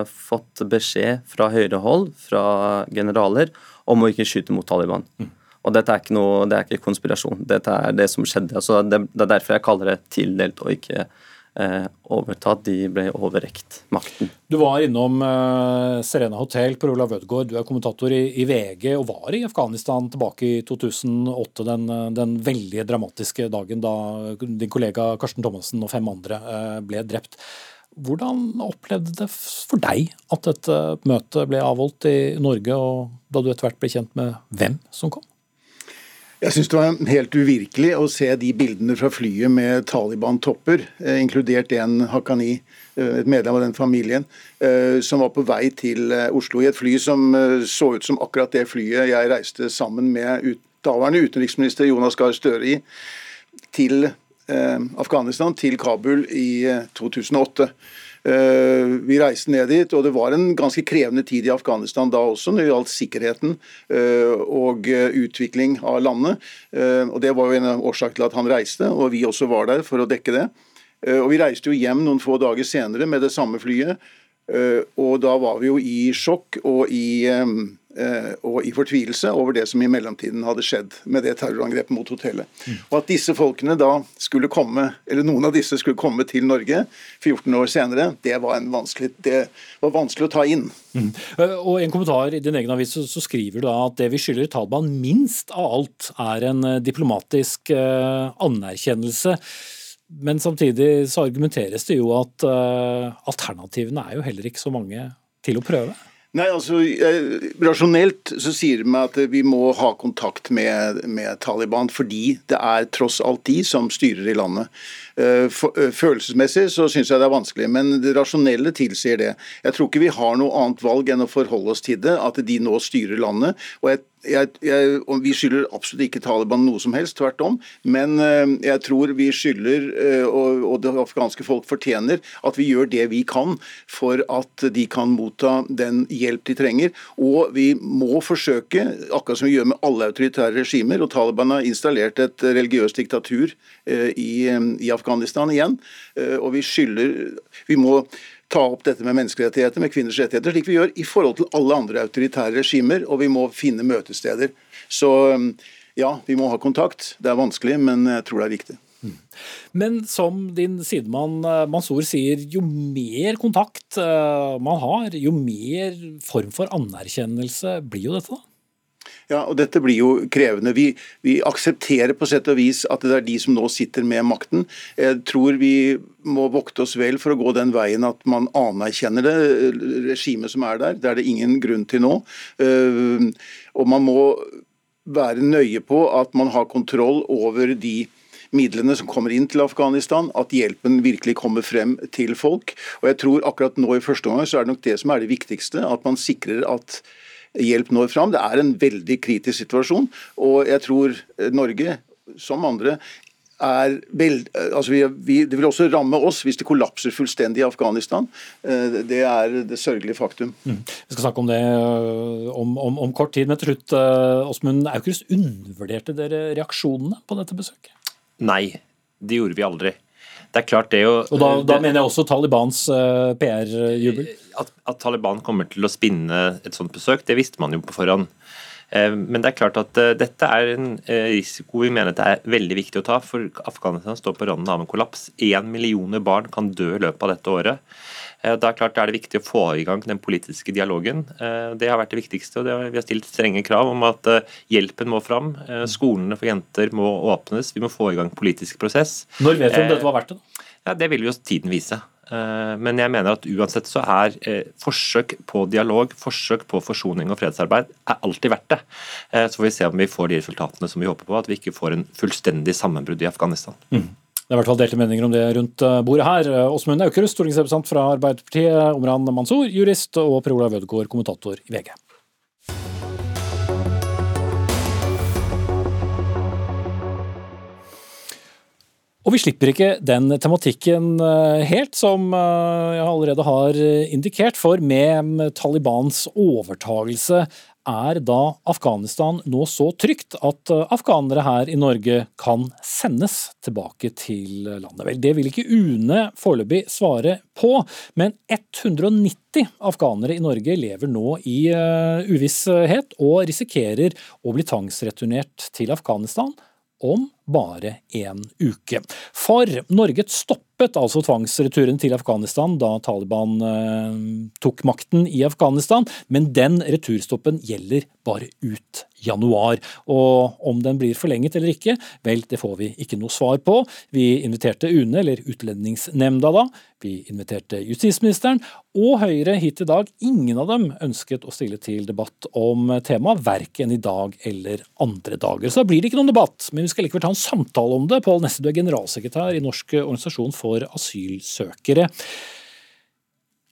fått beskjed fra høyre hold, fra generaler, om å ikke skyte mot Taliban. Og dette er ikke noe, det er ikke konspirasjon. Dette er det som skjedde. Altså, det, det er derfor jeg kaller det tildelt og ikke eh, overtatt. De ble overrekt makten. Du var innom eh, Serena Hotel på Olav Ødegaard, du er kommentator i, i VG og var i Afghanistan tilbake i 2008, den, den veldig dramatiske dagen da din kollega Karsten Thomassen og fem andre eh, ble drept. Hvordan opplevde det for deg at dette møtet ble avholdt i Norge, og da du etter hvert ble kjent med hvem som kom? Jeg syns det var helt uvirkelig å se de bildene fra flyet med Taliban-topper, eh, inkludert en Haqqani, eh, et medlem av den familien, eh, som var på vei til Oslo i et fly som så ut som akkurat det flyet jeg reiste sammen med daværende utenriksminister Jonas Gahr Støre i, til eh, Afghanistan, til Kabul i eh, 2008. Eh, Vi reiste ned dit, og det var en ganske krevende tid i Afghanistan da også, når det gjaldt sikkerheten eh, og eh, utvikling av landet. Eh, Og Det var jo en årsak til at han reiste, og vi også var der for å dekke det. Eh, Og Vi reiste jo hjem noen få dager senere med det samme flyet. Eh, Og da var vi jo i sjokk og i, eh, eh, og i fortvilelse over det som i mellomtiden hadde skjedd med det terrorangrepet mot hotellet. Og at disse folkene da skulle komme, eller noen av disse skulle komme til Norge 14 år senere, det var, en vanskelig, det var vanskelig å ta inn. Mm. Og en kommentar i din egen avis så, så skriver du da at det vi skylder Taliban minst av alt er en eh, diplomatisk uh, anerkjennelse. Men samtidig så argumenteres det jo at uh, alternativene er jo heller ikke så mange til å prøve. Nei, altså eh, Rasjonelt så sier meg at vi må ha kontakt med, med Taliban, fordi det er tross alt de som styrer i landet. Eh, eh, Følelsesmessig så syns jeg det er vanskelig, men det rasjonelle tilsier det. Jeg tror ikke vi har noe annet valg enn å forholde oss til det, at de nå styrer landet. og jeg jeg, jeg, Vi skylder absolutt ikke Taliban noe som helst, tvert om. Men eh, jeg tror vi skylder, og, og det afghanske folk fortjener, at vi gjør det vi kan for at de kan motta den hjelp de trenger. Og vi må forsøke, akkurat som vi gjør med alle autoritære regimer, og Taliban har installert et religiøst diktatur i, i Afghanistan igjen. eh, Og vi skylder Vi må ta opp dette med menneskerettigheter, med kvinners rettigheter, slik vi gjør i forhold til alle andre autoritære regimer, og vi må finne møtesteder. Så um, ja, vi må ha kontakt. Det er vanskelig, men jeg tror det er viktig. Men som din sidemann eh, Mansour sier, jo mer kontakt eh, man har, jo mer form for anerkjennelse blir jo dette, da. Ja, og Dette blir jo krevende. Vi, vi aksepterer på sett og vis at det er de som nå sitter med makten. Jeg tror vi må vokte oss vel for å gå den veien at man anerkjenner det regimet som er der. Det er det ingen grunn til nå. Eh, Og man må være nøye på at man har kontroll over de midlene som kommer inn til Afghanistan, at hjelpen virkelig kommer frem til folk. Og jeg tror akkurat nå i første omgang så er det nok det som er det viktigste, at man sikrer at hjelp når fram. Det er en veldig kritisk situasjon, og jeg tror Norge, som andre, er vel, altså vi, vi, Det vil også ramme oss hvis det kollapser fullstendig i Afghanistan. Eh, Det er det sørgelige faktum. Vi skal snakke om det om, om, om kort tid. Men til slutt, Åsmund Aukrust, undervurderte dere reaksjonene på dette besøket? Nei, det gjorde vi aldri. Det er klart det jo Og da, da det- mener jeg også Talibans uh, PR-jubel. at, at Taliban kommer til å spinne et sånt besøk, det visste man jo på forhånd. Uh, Men det er klart at uh, dette er en eh, risiko vi mener det er veldig viktig å ta, for Afghanistan står på randen av en kollaps. Én millioner barn kan dø i løpet av dette året. Eh, Da er klart det er det viktig å få i gang den politiske dialogen. Eh, Det har vært det viktigste. og Vi har stilt strenge krav om at eh, hjelpen må fram. eh, Skolene for jenter må åpnes. Vi må få i gang politisk prosess. Når vet vi om dette var verdt det? Ja, Det vil jo tiden vise. Men jeg mener at uansett så er forsøk på dialog, forsøk på forsoning og fredsarbeid er alltid verdt det. Så får vi se om vi får de resultatene som vi håper på, at vi ikke får en fullstendig sammenbrudd i Afghanistan. Det er i hvert fall delte meninger om det rundt eh, bordet her. Eh, Åsmund Aukrust, stortingsrepresentant fra Arbeiderpartiet, Omran Mansour, jurist, og Per Olav Ødegaard, kommentator i VG. Og vi slipper ikke den tematikken eh, helt, som jeg allerede har indikert. For med Talibans overtagelse er da Afghanistan nå så trygt at eh, afghanere her i Norge kan sendes tilbake til landet. Vel, det vil ikke UNE foreløpig svare på, men 190 afghanere i Norge lever nå i eh, uvisshet og risikerer å bli tvangsreturnert til Afghanistan om bare en uke. For Norge stoppet altså tvangsreturen til Afghanistan da Taliban eh, tok makten i Afghanistan, men den returstoppen gjelder bare ut januar. Og om den blir forlenget eller ikke, vel, det får vi ikke noe svar på. Vi inviterte UNE, eller Utlendingsnemnda da, vi inviterte justisministeren og Høyre hit i dag. Ingen av dem ønsket å stille til debatt om temaet, verken i dag eller andre dager. Så da blir det ikke noen debatt, men vi skal likevel ta en samtale om det. Pål Nesse, du er generalsekretær i Norsk organisasjon for asylsøkere.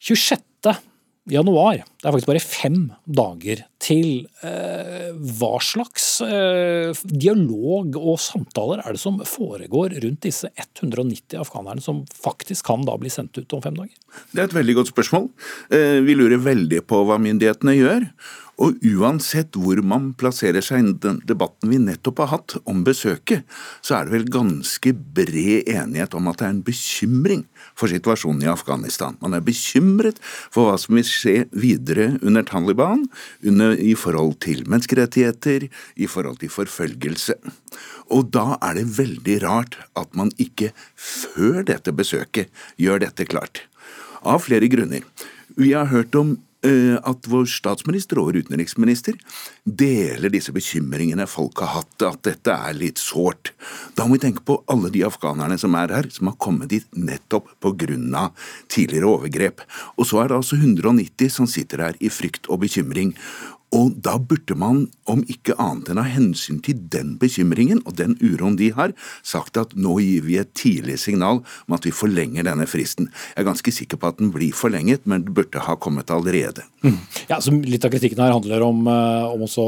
26. januar, det er faktisk bare fem dager til. Eh, hva slags eh, dialog og samtaler er det som foregår rundt disse 190 afghanerne som faktisk kan da bli sendt ut om fem dager? Det er et veldig godt spørsmål. Eh, Vi lurer veldig på hva myndighetene gjør. Og uansett hvor man plasserer seg i den debatten vi nettopp har hatt om besøket, så er det vel ganske bred enighet om at det er en bekymring for situasjonen i Afghanistan. Man er bekymret for hva som vil skje videre under Taliban under, i forhold til menneskerettigheter, i forhold til forfølgelse. Og da er det veldig rart at man ikke før dette besøket gjør dette klart. Av flere grunner. Vi har hørt om at vår statsminister og vår utenriksminister deler disse bekymringene folk har hatt, at dette er litt sårt. Da må vi tenke på alle de afghanerne som er her, som har kommet dit nettopp pga. tidligere overgrep. Og så er det altså 190 som sitter her i frykt og bekymring. Og da burde man, om ikke annet enn av hensyn til den bekymringen og den uroen de har, sagt at nå gir vi et tidlig signal om at vi forlenger denne fristen. Jeg er ganske sikker på at den blir forlenget, men det burde ha kommet allerede. Ja, så Litt av kritikken her handler om, eh, om også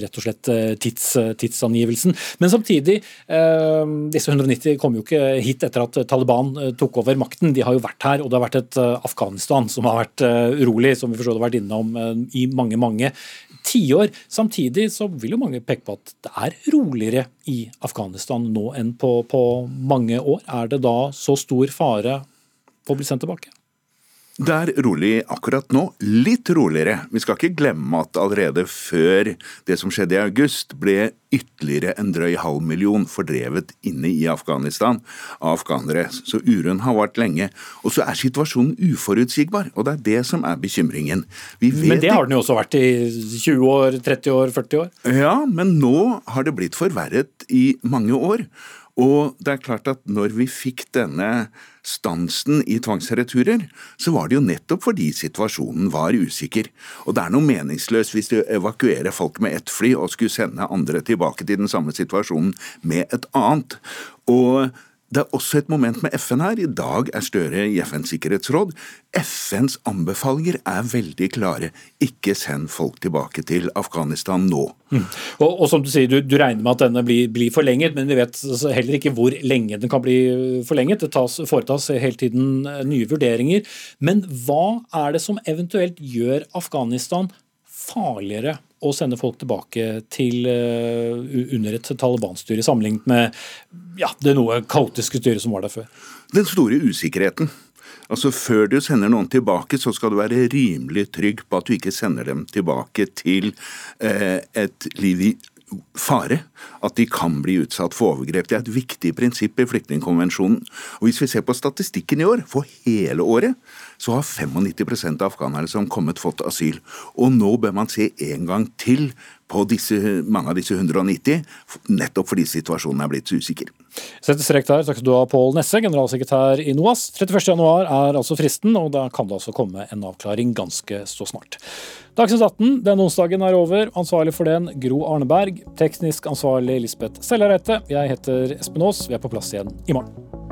rett og slett eh, tids, tidsangivelsen. Men samtidig, eh, disse 190 kom jo ikke hit etter at Taliban eh, tok over makten. De har jo vært her, og det har vært et eh, Afghanistan som har vært eh, urolig, som vi forstår det har vært innom eh, i mange, mange tiår. Samtidig så vil jo mange peke på at det er roligere i Afghanistan nå enn på, på mange år. Er det da så stor fare for å bli sendt tilbake? Det er rolig akkurat nå, litt roligere. Vi skal ikke glemme at allerede før det som skjedde i august, ble ytterligere en drøy halv million fordrevet inne i Afghanistan av afghanere. Så uroen har vart lenge. Og så er situasjonen uforutsigbar, og det er det som er bekymringen. Men det har den jo også vært i 20 år, 30 år, 40 år? Ja, men nå har det blitt forverret i mange år. Og det er klart at når vi fikk denne stansen i tvangsreturer, så var det jo nettopp fordi situasjonen var usikker. Og det er noe meningsløst hvis du evakuerer folk med ett fly og skulle sende andre tilbake til den samme situasjonen med et annet. Og det er også et moment med FN her. I dag er Støre i FNs sikkerhetsråd. FNs anbefalinger er veldig klare. Ikke send folk tilbake til Afghanistan nå. Mm. Og, og, som du sier, du, du regner med at denne blir, blir, forlenget, men vi vet heller ikke hvor lenge den kan bli forlenget. Det tas, foretas hele tiden nye vurderinger. Men hva er det som eventuelt gjør Afghanistan farligere å sende folk tilbake til uh, under et Taliban-styre, sammenlignet med ja, det noe kaotiske styret som var der før? Den store usikkerheten. Altså Før du sender noen tilbake, så skal du være rimelig trygg på at du ikke sender dem tilbake til eh, et liv i fare at de kan bli utsatt for overgrep. Det er et viktig prinsipp i flyktningkonvensjonen. Og Hvis vi ser på statistikken i år, for hele året, så har 95% av afghanere som kommet, fått asyl. Og nå bør man se en gang til på disse, mange av disse 190, nettopp fordi situasjonen er blitt så usikker. Sette strek der. Takk skal du ha, Pål Nesse, generalsekretær i NOAS. 31.1 er altså fristen, og da kan det altså komme en avklaring ganske så snart. Dagsnytt 18 den onsdagen er over. Ansvarlig for den Gro Arneberg. Teknisk ansvarlig Lisbeth Sellereite. Jeg heter Espen Aas. Vi er på plass igjen i morgen.